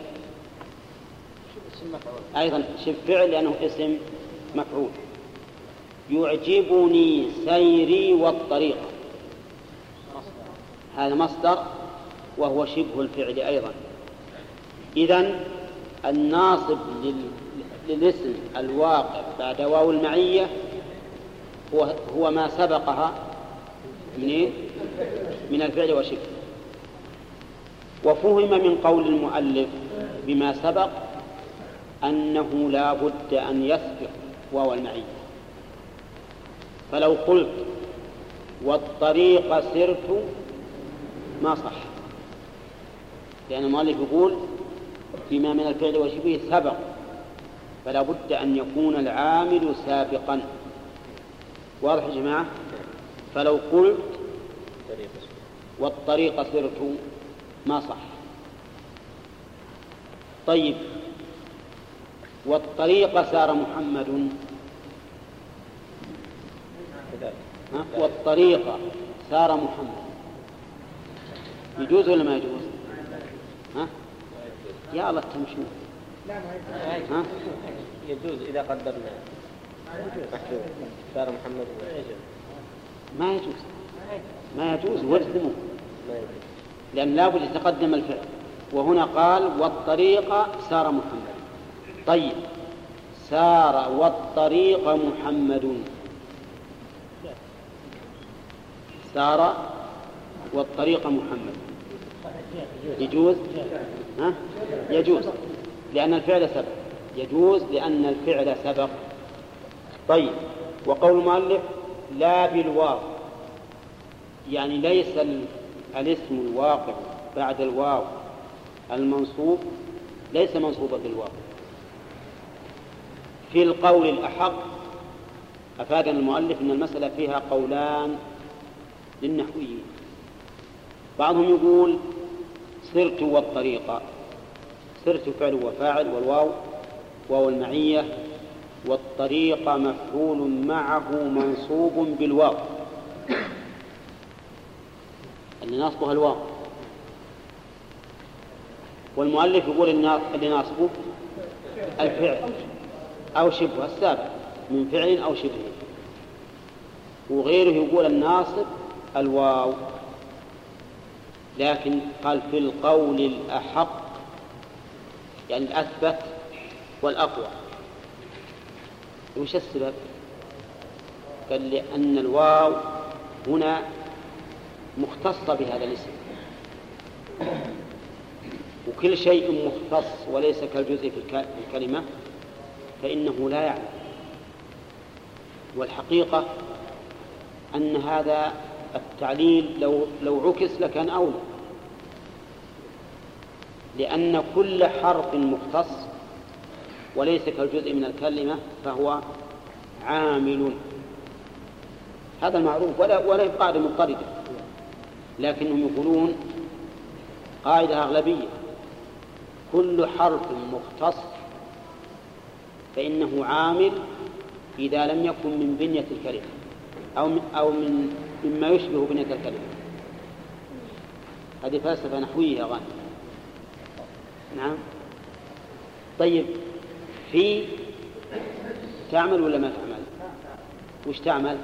S1: أيضا شبه فعل لأنه اسم مفعول. يعجبني سيري والطريقة هذا مصدر وهو شبه الفعل أيضا. إذا الناصب للاسم الواقع بعد واو المعية هو هو ما سبقها من إيه؟ من الفعل وشبه. وفهم من قول المؤلف بما سبق أنه لا بد أن يسبق واو المعية. فلو قلت والطريق سرت ما صح. لأن المؤلف يقول بما من الفعل وشبهه سبق فلا بد أن يكون العامل سابقا. واضح يا جماعة؟ فلو قلت والطريق سرت ما صح. طيب والطريق سار محمد؟ والطريق سار محمد. يجوز ولا ما يجوز؟ يا الله تمشون ها؟
S7: يجوز إذا قدرنا. سار محمد.
S1: ما يجوز. ما يجوز واجزموا لأن لابد يتقدم الفعل. وهنا قال والطريق سار محمد. طيب. سار والطريق محمد. سار والطريق محمد. يجوز؟ ها؟ يجوز. لأن الفعل سبق. يجوز لأن الفعل سبق. طيب. وقول المؤلف لا بالواو. يعني ليس الاسم الواقع بعد الواو. المنصوب ليس منصوبا بالواو. في القول الأحق أفادنا المؤلف أن المسألة فيها قولان للنحويين. بعضهم يقول سرت والطريقة سرت فعل وفاعل والواو واو المعية والطريق مفعول معه منصوب بالواو. اللي ناصبها الواو. والمؤلف يقول اللي ناصبه الفعل أو شبه السابق من فعل أو شبه. وغيره يقول الناصب الواو. لكن قال في القول الأحق يعني الأثبت والأقوى. وش السبب؟ قال لأن الواو هنا مختصة بهذا الاسم. وكل شيء مختص وليس كالجزء في الك- في الكلمة فإنه لا يعلم. والحقيقة أن هذا التعليل لو لو عكس لكان أولى. لأن كل حرف مختص وليس كالجزء من الكلمة فهو عامل. هذا المعروف ولا ولا قاعدة مضطردة. لكنهم يقولون قاعدة أغلبية. كل حرف مختص فإنه عامل إذا لم يكن من بنية الكلمة أو من أو من مما يشبه بنية الكلمة. هذه فلسفة نحوية غانم نعم طيب في تعمل ولا ما تعمل؟ وش تعمل؟